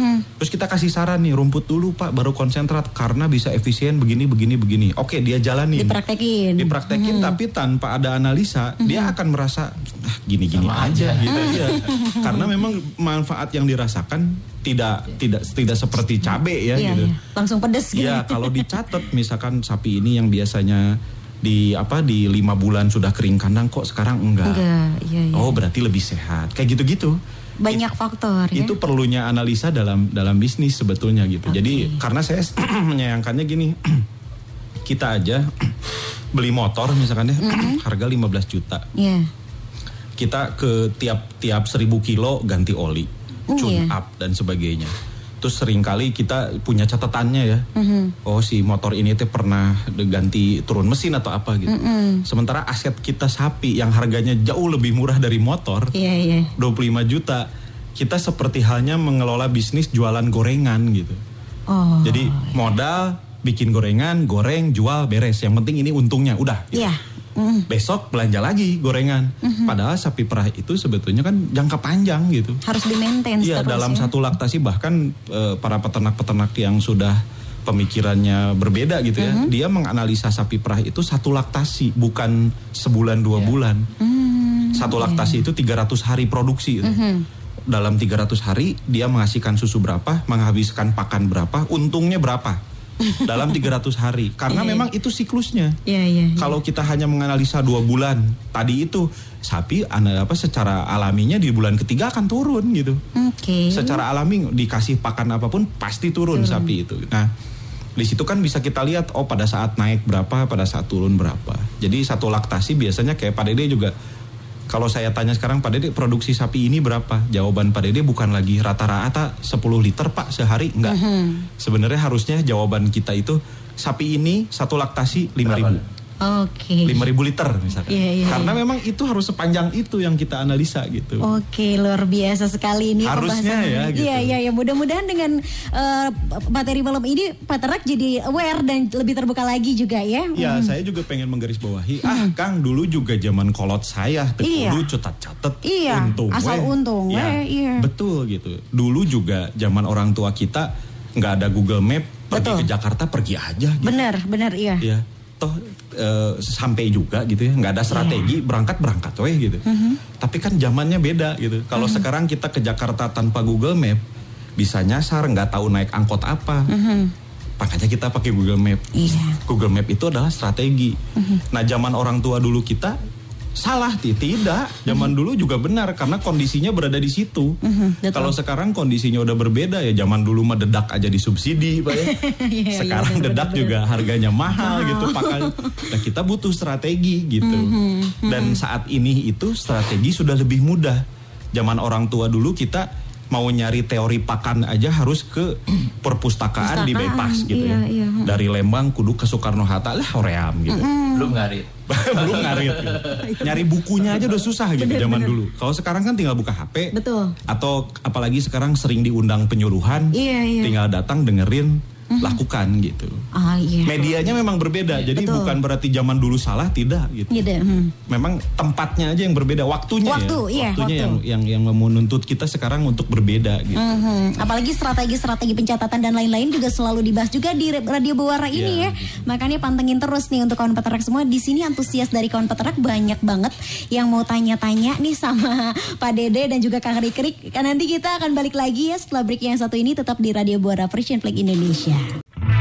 Terus kita kasih saran nih rumput dulu Pak baru konsentrat karena bisa efisien begini begini begini. Oke dia jalanin. Dipraktekin. Dipraktekin tapi tanpa ada analisa dia akan merasa ah, gini-gini Sama aja aja." gitu ya. Karena memang manfaat yang dirasakan tidak tidak tidak seperti cabe ya Iya gitu. iya. Langsung pedes gitu. Ya kalau dicatat misalkan sapi ini yang biasanya di apa di lima bulan sudah kering kandang kok sekarang enggak. Enggak, iya iya. Oh berarti lebih sehat kayak gitu-gitu. Banyak faktor ya. Itu perlunya analisa dalam dalam bisnis sebetulnya gitu. Jadi karena saya menyayangkannya gini, kita aja beli motor misalkan ya harga 15 juta. Iya. Kita ke tiap tiap 1000 kilo ganti oli, tune Iya. up dan sebagainya. Terus sering kali kita punya catatannya ya. Mhm. Oh si motor ini tuh pernah ganti turun mesin atau apa gitu. Sementara aset kita sapi yang harganya jauh lebih murah dari motor, Iya iya. 25 juta. Kita seperti halnya mengelola bisnis jualan gorengan gitu. Oh. Jadi modal bikin gorengan, goreng, jual, beres. Yang penting ini untungnya, udah. gitu. Iya. Mm. Besok belanja lagi gorengan. Padahal sapi perah itu sebetulnya kan jangka panjang gitu. Harus di maintain Iya dalam ya. satu laktasi bahkan eh, para peternak-peternak yang sudah pemikirannya berbeda gitu ya. Mm-hmm. Dia menganalisa sapi perah itu satu laktasi, bukan sebulan dua Ya. bulan. Hmm, Satu laktasi itu 300 hari produksi. gitu. Mm-hmm. Dalam 300 hari dia menghasilkan susu berapa, menghabiskan pakan berapa, untungnya berapa. Dalam 300 hari. Karena memang itu siklusnya. Iya, iya. iya. Kalau kita hanya menganalisa dua bulan, tadi itu sapi ana- apa secara alaminya di bulan ketiga akan turun gitu. Oke. Secara alami dikasih pakan apa pun pasti turun, sapi itu. Nah, di situ kan bisa kita lihat oh pada saat naik berapa, pada saat turun berapa. Jadi satu laktasi biasanya kayak Pak Dede juga kalau saya tanya sekarang Pak Dede produksi sapi ini berapa? Jawaban Pak Dede bukan lagi rata-rata 10 liter Pak sehari, enggak. Sebenarnya harusnya jawaban kita itu sapi ini satu laktasi 5000. Oke. 5000 liter misalkan. Iya, iya, Karena memang itu harus sepanjang itu yang kita analisa gitu. Oke, luar biasa sekali ini Harusnya pembahasan ya, ini. gitu. Iya, iya, ya. Mudah-mudahan dengan eh, materi malam ini peternak jadi aware dan lebih terbuka lagi juga ya. Ya, saya juga pengen menggarisbawahi. Ah, Kang, dulu juga zaman kolot saya, Iya. dulu catat-catat Iya, untung asal weh. untung Ya, weh, iya. Betul gitu. Dulu juga zaman orang tua kita nggak ada Google Map, pergi Betul. ke Jakarta pergi aja gitu. Benar, benar iya. Ya, toh eh, sampai juga gitu ya, nggak ada strategi, berangkat berangkat weh gitu. Mhm. Tapi kan zamannya beda gitu. Kalau sekarang kita ke Jakarta tanpa Google Map, bisa nyasar, nggak tahu naik angkot apa. Makanya kita pakai Google Map. Iya. Mhm. Google Map itu adalah strategi. Nah, zaman orang tua dulu kita salah Ti. tidak. Zaman dulu juga benar karena kondisinya berada di situ. Mhm. Kalau sekarang kondisinya udah berbeda ya zaman dulu mah dedak aja disubsidi, Pak ya. Iya, sekarang iya, dedak benar-benar. juga harganya mahal gitu pakai. Nah, kita butuh strategi gitu. Mhm, Dan saat ini itu strategi sudah lebih mudah. Zaman orang tua dulu kita mau nyari teori pakan aja harus ke perpustakaan di bypass gitu iya, ya. iya. Dari Lembang kudu ke Soekarno Hatta lah hoream gitu. Belum ngarit. Belum ngarit gitu. Nyari bukunya aja udah susah gitu zaman dulu. Kalau sekarang kan tinggal buka HP. Betul. Atau apalagi sekarang sering diundang penyuluhan. Iya, iya. Tinggal datang dengerin, lakukan gitu. Ah, iya. Medianya memang berbeda. Jadi Betul. bukan berarti zaman dulu salah tidak gitu. Gitu. hmm. Memang tempatnya aja yang berbeda, waktunya Waktu, ya. iya, waktunya waktu. yang yang yang menuntut kita sekarang untuk berbeda gitu. Mhm. Apalagi strategi-strategi pencatatan dan lain-lain juga selalu dibahas juga di Radio Bawara ini Iya, ya. Makanya pantengin terus nih untuk kawan peternak semua. Di sini antusias dari kawan peternak banyak banget yang mau tanya-tanya nih sama Pak Dede dan juga Kang Rikrik. Kan nanti kita akan balik lagi ya setelah break yang satu ini tetap di Radio Bawara Persian Flag Indonesia. Media.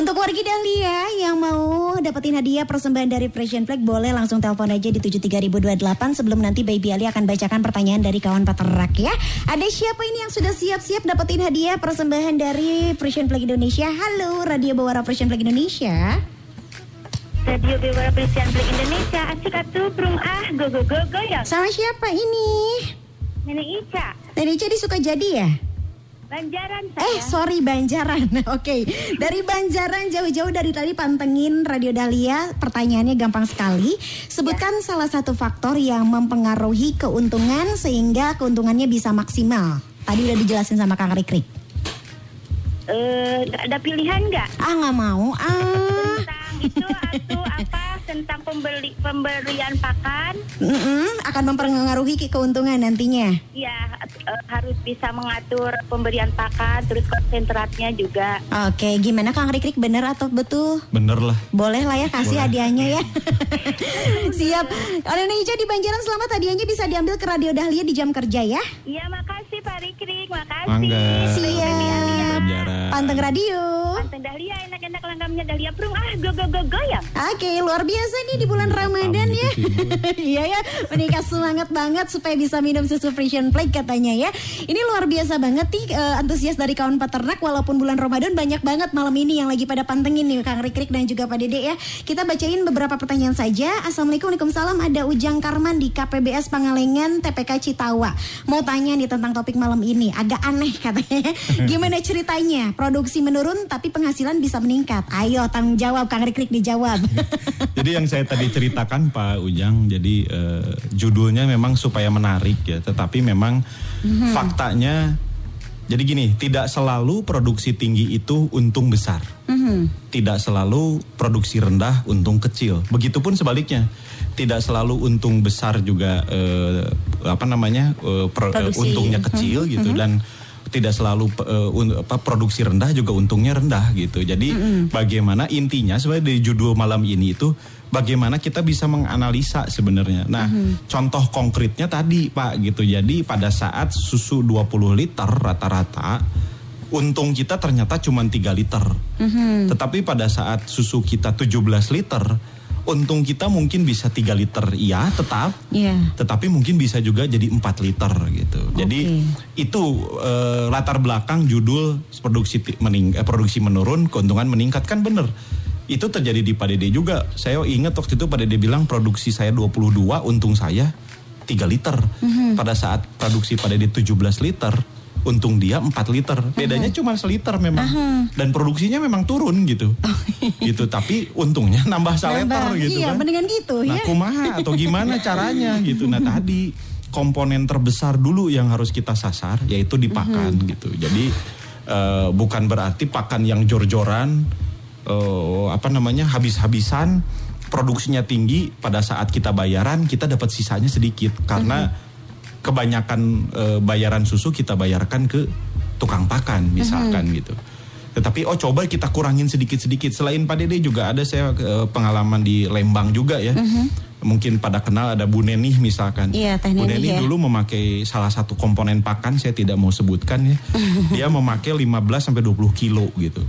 Untuk wargi Dahlia yang mau dapetin hadiah persembahan dari Frisian Flag boleh langsung telepon aja di 73028 sebelum nanti Baby Ali akan bacakan pertanyaan dari kawan peternak ya. Ada siapa ini yang sudah siap-siap dapetin hadiah persembahan dari Frisian Flag Indonesia? Halo Radio Bawara Frisian Flag Indonesia. Radio Bewara Pelisian Blik Indonesia Asik atuh burung ah go go go go ya Sama siapa ini? Nenek Ica Tadi jadi suka jadi ya? Banjaran saya. Eh sorry Banjaran. Oke. Dari Banjaran jauh-jauh dari tadi pantengin Radio Dahlia. Pertanyaannya gampang sekali. Sebutkan salah satu faktor yang mempengaruhi keuntungan Sehingga keuntungannya bisa maksimal. Tadi udah dijelasin sama Kang Rikrik Eh, ada pilihan nggak? Ah nggak mau. Ah. Tentang itu atau apa tentang pembeli pemberian pakan mm-mm, Akan mempengaruhi ke- keuntungan nantinya ya eh, harus bisa mengatur pemberian pakan terus konsentratnya juga Oke gimana Kang Rikrik bener atau betul? Bener lah. Boleh lah ya kasih Boleh. hadiahnya ya. Siap. Kalau Indonesia di Banjaran selamat hadiahnya bisa diambil ke Radio Dahlia di jam kerja ya. iya makasih Pak Rikrik makasih Mangga. Siap. Panteng radio. Panteng Dahlia enak-enak langgamnya Dahlia burung ah go go go go ya Oke, luar biasa nih di bulan Ramadan Paham ya. gitu Iya ya, menikah semangat banget supaya bisa minum susu Frisian Plague katanya ya. Ini luar biasa banget nih eh, antusias dari kawan peternak walaupun bulan Ramadan banyak banget malam ini yang lagi pada pantengin nih Kang Rikrik dan juga Pak Dede ya. Kita bacain beberapa pertanyaan saja. Assalamualaikum Waalaikumsalam ada Ujang Karman di KPBS Pangalengan TPK Citawa. Mau tanya nih tentang topik malam ini. Agak aneh katanya. Gimana ceritanya? Produksi menurun tapi penghasilan bisa meningkat. Ayo tanggung jawab Kang Rikrik dijawab. Jadi yang saya tadi ceritakan Pak Ujang, jadi eh, judulnya memang supaya menarik ya, tetapi memang faktanya Jadi gini, tidak selalu produksi tinggi itu untung besar. Tidak selalu produksi rendah untung kecil. Begitupun sebaliknya, tidak selalu untung besar juga eh, apa namanya eh, pro- eh, untungnya kecil gitu dan tidak selalu un- apa, produksi rendah juga untungnya rendah gitu. Jadi bagaimana intinya sebenarnya dari judul malam ini itu bagaimana kita bisa menganalisa sebenarnya. Nah, contoh konkretnya tadi Pak gitu. Jadi pada saat susu 20 liter rata-rata untung kita ternyata cuma 3 liter. Tetapi pada saat susu kita 17 liter, untung kita mungkin bisa 3 liter iya tetap Iya. tetapi mungkin bisa juga jadi 4 liter gitu. Jadi itu eh, latar belakang judul produksi mening, eh, produksi menurun, keuntungan meningkat kan bener. Itu terjadi di Pak Dede juga. Saya ingat waktu itu Pak Dede bilang produksi saya 22, untung saya 3 liter. Pada saat produksi Pak Dede 17 liter, untung dia 4 liter. Bedanya cuma seliter memang. Dan produksinya memang turun gitu. gitu, tapi untungnya nambah Nambah. gitu Iya, kan. mendingan gitu Nah, ya. kumaha atau gimana caranya gitu. Nah, tadi komponen terbesar dulu yang harus kita sasar yaitu di pakan Mhm. gitu. Jadi eh, bukan berarti pakan yang jor-joran eh, apa namanya habis-habisan produksinya tinggi pada saat kita bayaran kita dapat sisanya sedikit karena Mhm. kebanyakan eh, bayaran susu kita bayarkan ke tukang pakan misalkan Mhm. gitu. Tetapi oh coba kita kurangin sedikit-sedikit. Selain Pak Dede juga ada saya eh, pengalaman di Lembang juga ya. Mungkin pada kenal ada Bu Nenih misalkan. Iya, Teh Bu Nenih Nenih ya. dulu memakai salah satu komponen pakan saya tidak mau sebutkan ya. dia memakai 15 sampai 20 kilo gitu.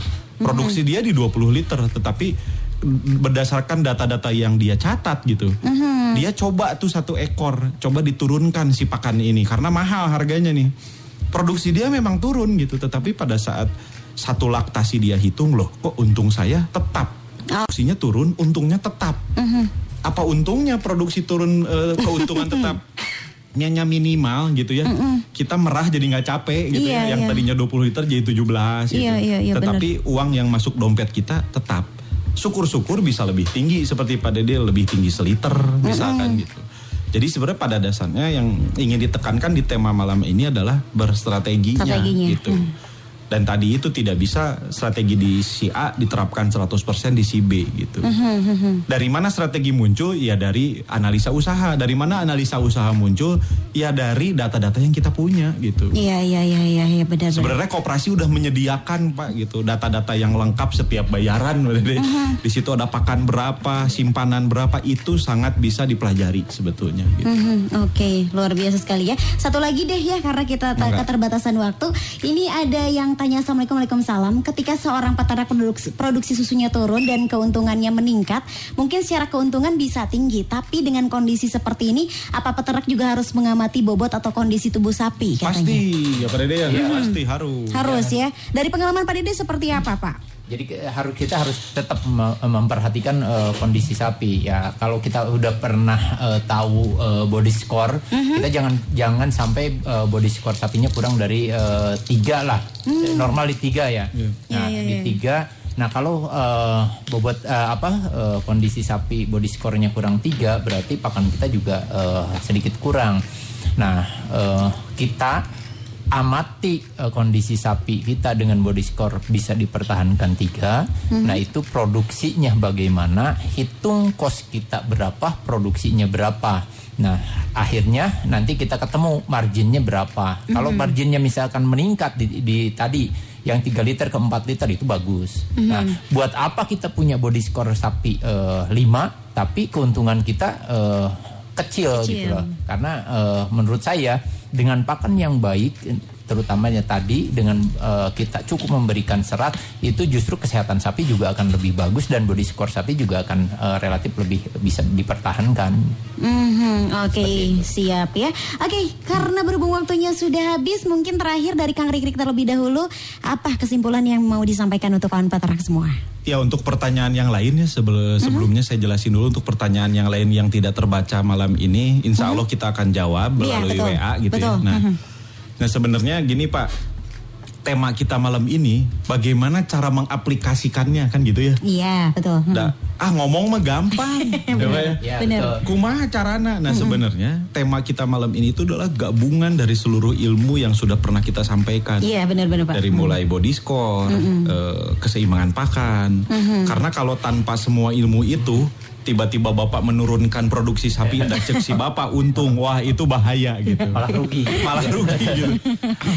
Produksi dia di 20 liter tetapi berdasarkan data-data yang dia catat gitu. Dia coba tuh satu ekor, coba diturunkan si pakan ini karena mahal harganya nih. Produksi dia memang turun gitu, tetapi pada saat satu laktasi dia hitung loh, kok untung saya tetap. Produksinya turun, untungnya tetap. Apa untungnya produksi turun eh, keuntungan tetap? Nyanya minimal gitu ya. Kita merah jadi nggak capek gitu Iya, ya. Yang iya. tadinya 20 liter jadi 17 gitu. Iya, iya, iya, Tetapi uang yang masuk dompet kita tetap. Syukur-syukur bisa lebih tinggi seperti pada dia lebih tinggi seliter misalkan gitu. Jadi sebenarnya pada dasarnya yang ingin ditekankan di tema malam ini adalah berstrateginya Strateginya, gitu. Dan tadi itu tidak bisa strategi di si A diterapkan 100% di si B gitu. Dari mana strategi muncul? Ya dari analisa usaha. Dari mana analisa usaha muncul? Ya dari data-data yang kita punya gitu. Iya, iya, iya, iya, iya, benar benar. Sebenarnya koperasi udah menyediakan pak gitu data-data yang lengkap setiap bayaran. Di situ ada pakan berapa, simpanan berapa itu sangat bisa dipelajari sebetulnya. Gitu. Mhm, Oke, luar biasa sekali ya. Satu lagi deh ya, karena kita keterbatasan waktu. Ini ada yang tanya Assalamualaikum Waalaikumsalam. Ketika seorang peternak produksi, produksi susunya turun dan keuntungannya meningkat, mungkin secara keuntungan bisa tinggi. Tapi dengan kondisi seperti ini, apa peternak juga harus mengamati bobot atau kondisi tubuh sapi? Katanya. Pasti, ya Pak Dede ya, pasti harus. Harus ya. Dari pengalaman Pak Dede seperti apa Pak? Jadi ke- harus kita harus tetap me- memperhatikan eh, kondisi sapi ya. Kalau kita udah pernah eh, tahu eh, body score, kita jangan jangan sampai eh, body score sapinya kurang dari eh, tiga lah. Eh, Normal di tiga ya. Nah Iya, iya, di iya. tiga. Nah kalau eh, bobot eh, apa eh, kondisi sapi body score-nya kurang tiga, berarti pakan kita juga eh, sedikit kurang. Nah eh, kita amati eh, kondisi sapi kita dengan body score bisa dipertahankan tiga. Nah itu produksinya bagaimana, hitung kos kita berapa, produksinya berapa. Nah akhirnya nanti kita ketemu marginnya berapa. Kalau marginnya misalkan meningkat di, di tadi yang 3 liter ke 4 liter itu bagus. Nah buat apa kita punya body score sapi 5 tapi keuntungan kita eh, kecil, Kecil. gitu loh. Karena eh, menurut saya dengan pakan yang baik terutamanya tadi dengan eh, kita cukup memberikan serat itu justru kesehatan sapi juga akan lebih bagus dan body score sapi juga akan eh, relatif lebih bisa dipertahankan. Mhm, Oke, siap ya. Oke, karena berhubung waktunya sudah habis, mungkin terakhir dari Kang Rikrik terlebih dahulu, apa kesimpulan yang mau disampaikan untuk kawan peternak semua? Ya untuk pertanyaan yang lain ya sebel- sebelumnya saya jelasin dulu untuk pertanyaan yang lain yang tidak terbaca malam ini, insya Allah kita akan jawab Iya, melalui betul. WA gitu Betul. ya. Nah, Mhm. Nah sebenarnya gini Pak, tema kita malam ini bagaimana cara mengaplikasikannya kan gitu ya. Iya, betul. Hmm. Da- ah ngomong mah gampang. Ya, Pak, ya. Ya, Bener. betul. Kumaha carana? Nah sebenarnya tema kita malam ini itu adalah gabungan dari seluruh ilmu yang sudah pernah kita sampaikan. Iya, benar-benar Pak. Dari mulai body score, eh, keseimbangan pakan. Karena kalau tanpa semua ilmu itu, tiba-tiba bapak menurunkan produksi sapi dan cek si bapak untung, wah itu bahaya gitu. Malah rugi. Malah rugi gitu.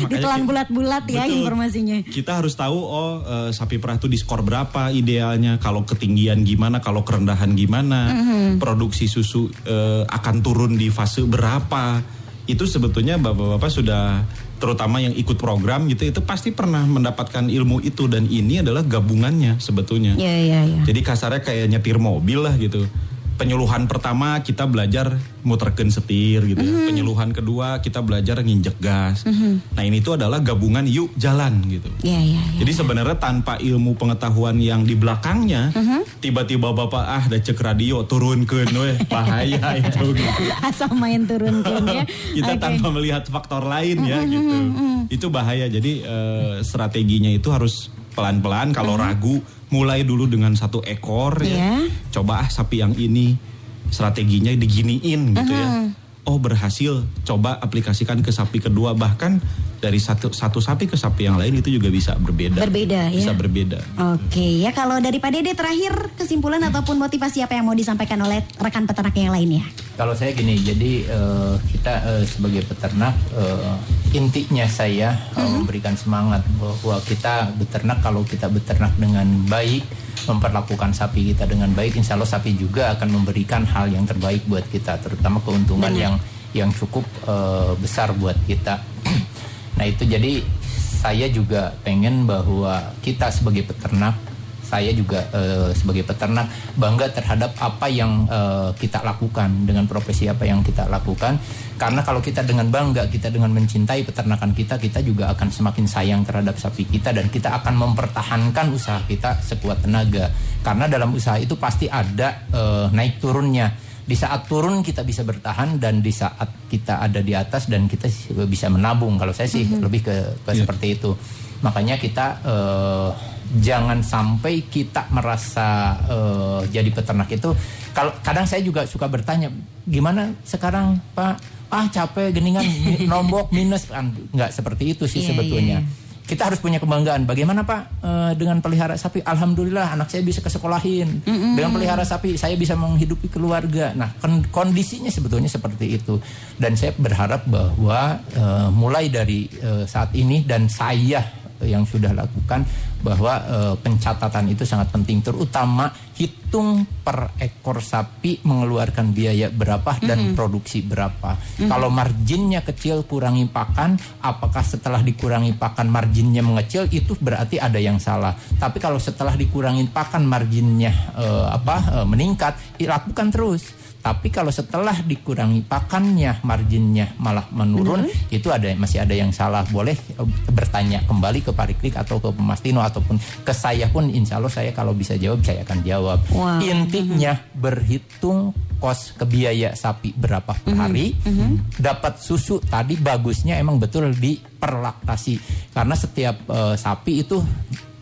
Ditelan bulat-bulat ya Betul. informasinya. Kita harus tahu oh eh, sapi perah itu di skor berapa idealnya, kalau ketinggian gimana, kalau kerendahan gimana, produksi susu eh, akan turun di fase berapa. Itu sebetulnya bapak-bapak sudah terutama yang ikut program gitu itu pasti pernah mendapatkan ilmu itu dan ini adalah gabungannya sebetulnya. Iya, iya, iya. Jadi kasarnya kayak nyetir mobil lah gitu. Penyuluhan pertama kita belajar muterken setir gitu ya. Penyuluhan kedua kita belajar nginjek gas. Nah ini tuh adalah gabungan yuk jalan gitu. Iya, iya, iya. Jadi sebenarnya tanpa ilmu pengetahuan yang di belakangnya, tiba-tiba bapak ah ada cek radio turunkeun weh bahaya itu gitu. Asal main turunkan ya. Kita Oke. tanpa melihat faktor lain ya gitu. Itu bahaya. Jadi eh, strateginya itu harus pelan-pelan kalau ragu mulai dulu dengan satu ekor Iya. ya. Coba ah sapi yang ini strateginya diginiin gitu ya. Oh berhasil, coba aplikasikan ke sapi kedua bahkan dari satu satu sapi ke sapi yang lain itu juga bisa berbeda. Berbeda, ya. Bisa berbeda. Oke, ya kalau dari Pak Dede terakhir kesimpulan ataupun motivasi apa yang mau disampaikan oleh rekan peternak yang lainnya? Kalau saya gini, jadi eh, kita eh, sebagai peternak eh, intinya saya eh, memberikan semangat bahwa kita beternak kalau kita beternak dengan baik, memperlakukan sapi kita dengan baik, insya Allah sapi juga akan memberikan hal yang terbaik buat kita, terutama keuntungan yang yang cukup eh, besar buat kita. nah itu jadi saya juga pengen bahwa kita sebagai peternak saya juga eh, sebagai peternak bangga terhadap apa yang eh, kita lakukan dengan profesi apa yang kita lakukan. Karena kalau kita dengan bangga kita dengan mencintai peternakan kita kita juga akan semakin sayang terhadap sapi kita dan kita akan mempertahankan usaha kita sekuat tenaga. Karena dalam usaha itu pasti ada eh, naik turunnya di saat turun kita bisa bertahan dan di saat kita ada di atas dan kita bisa menabung. Kalau saya sih lebih ke, ke seperti itu. Makanya kita eh, jangan sampai kita merasa eh, jadi peternak itu. Kalau kadang saya juga suka bertanya gimana sekarang pak? Ah capek geningan nombok minus. Kan nggak seperti itu sih Iya, sebetulnya. iya. Kita harus punya kebanggaan. Bagaimana Pak eh, dengan pelihara sapi? Alhamdulillah anak saya bisa ke sekolahin. Dengan pelihara sapi saya bisa menghidupi keluarga. Nah kon- kondisinya sebetulnya seperti itu. Dan saya berharap bahwa eh, mulai dari eh, saat ini dan saya yang sudah lakukan bahwa eh, pencatatan itu sangat penting terutama hitung per ekor sapi mengeluarkan biaya berapa dan produksi berapa. Kalau marginnya kecil kurangi pakan, apakah setelah dikurangi pakan marginnya mengecil itu berarti ada yang salah. Tapi kalau setelah dikurangi pakan marginnya eh, apa eh, meningkat, lakukan terus. Tapi kalau setelah dikurangi pakannya, marginnya malah menurun, itu ada masih ada yang salah. Boleh eh, bertanya kembali ke Pariklik atau ke Pemastino ataupun ke saya pun, insya Allah saya kalau bisa jawab saya akan jawab. Wow. Intinya berhitung kos kebiaya sapi berapa per hari, dapat susu tadi bagusnya emang betul di perlaktasi karena setiap eh, sapi itu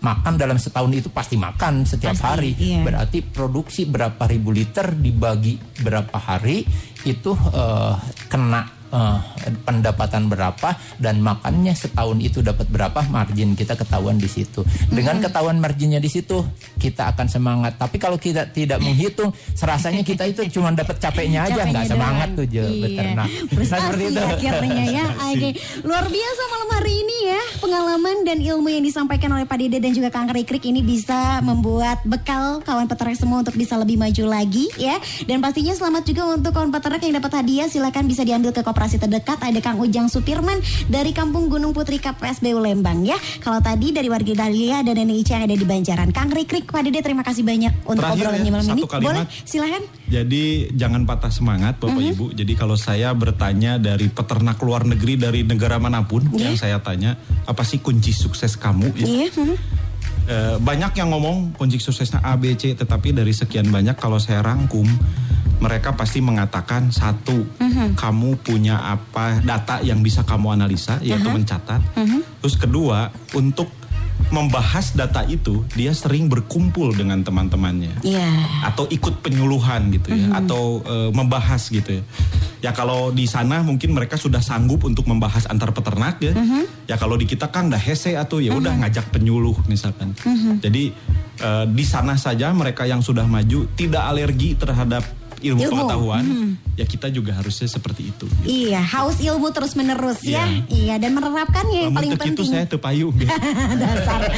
makan dalam setahun itu pasti makan setiap Pasti, hari. iya. Berarti produksi berapa ribu liter dibagi berapa hari itu eh, kena eh, pendapatan berapa dan makannya setahun itu dapat berapa margin kita ketahuan di situ. Dengan ketahuan marginnya di situ kita akan semangat. Tapi kalau kita tidak menghitung, serasanya kita itu cuma dapat capeknya aja nggak semangat tuh je Iya. beternak. Nah, seperti itu. akhirnya ya. Oke, luar biasa malam hari ini ya. Pengalaman dan ilmu yang disampaikan oleh Pak Dede dan juga Kang Rikrik ini bisa membuat bekal kawan peternak semua untuk bisa lebih maju lagi ya. Dan pastinya selamat juga untuk kawan peternak yang dapat hadiah. Silakan bisa diambil ke koperasi terdekat. Ada Kang Ujang Sutirman dari Kampung Gunung Putri KPSBU Lembang ya. Kalau tadi dari warga Dahlia dan Nenek Ica yang ada di Banjaran. Kang Rikrik, Pak Dede terima kasih banyak untuk Terakhir obrolannya ya, malam ini. kalimat. Boleh, silahkan. Jadi jangan patah semangat Bapak Ibu. Jadi kalau saya bertanya dari peternak luar negeri dari negara mana pun yang saya tanya, apa sih kunci sukses kamu? Ya. Iya. mhm. Eh, banyak yang ngomong kunci suksesnya A, B, C, tetapi dari sekian banyak kalau saya rangkum, mereka pasti mengatakan satu, kamu punya apa data yang bisa kamu analisa, yaitu mencatat. Terus kedua, untuk membahas data itu, dia sering berkumpul dengan teman-temannya Iya. atau ikut penyuluhan gitu ya atau eh, membahas gitu ya. Ya kalau di sana mungkin mereka sudah sanggup untuk membahas antar peternak ya. Ya kalau di kita kan udah hese atau ya udah ngajak penyuluh misalkan. Jadi eh, di sana saja mereka yang sudah maju tidak alergi terhadap ilmu, Ilmu. pengetahuan. Ya kita juga harusnya seperti itu. gitu. Iya, haus ilmu terus menerus ya. Iya. Iya, dan menerapkannya yang paling penting. saya tepayung gitu. Dasar.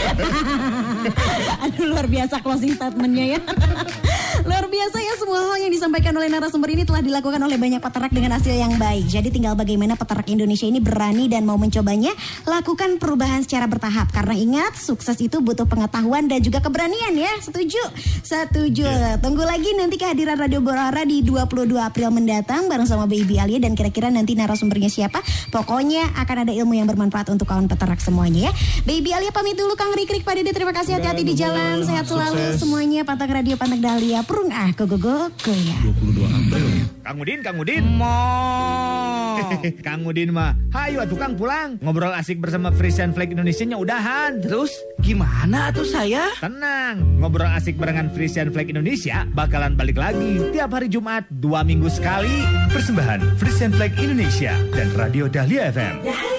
Aduh luar biasa closing statementnya ya. luar biasa ya semua hal yang disampaikan oleh narasumber ini telah dilakukan oleh banyak peternak dengan hasil yang baik. Jadi tinggal bagaimana peternak Indonesia ini berani dan mau mencobanya, lakukan perubahan secara bertahap. Karena ingat, sukses itu butuh pengetahuan dan juga keberanian ya. Setuju? Setuju. Tunggu lagi nanti kehadiran Radio Borara di 22 April mendatang bareng sama Baby Alia dan kira-kira nanti narasumbernya siapa. Pokoknya akan ada ilmu yang bermanfaat untuk kawan peternak semuanya ya. Baby Alia pamit dulu Kang Rikrik Pak Dede terima kasih hati-hati di jalan. Sehat selalu Sukses. semuanya. Pantang Radio Pantang Dahlia. Perung ah go go go go ya. 22 April. Kang Udin, Kang Udin. Mo. Kang Udin mah, hayu atuh Kang pulang. Ngobrol asik bersama Frisian Flag Indonesia-nya udahan. Terus gimana tuh saya? Tenang, ngobrol asik barengan Frisian Flag Indonesia bakalan balik lagi tiap hari Jumat dua minggu sekali. Persembahan Frisian Flag Indonesia dan Radio Dahlia FM.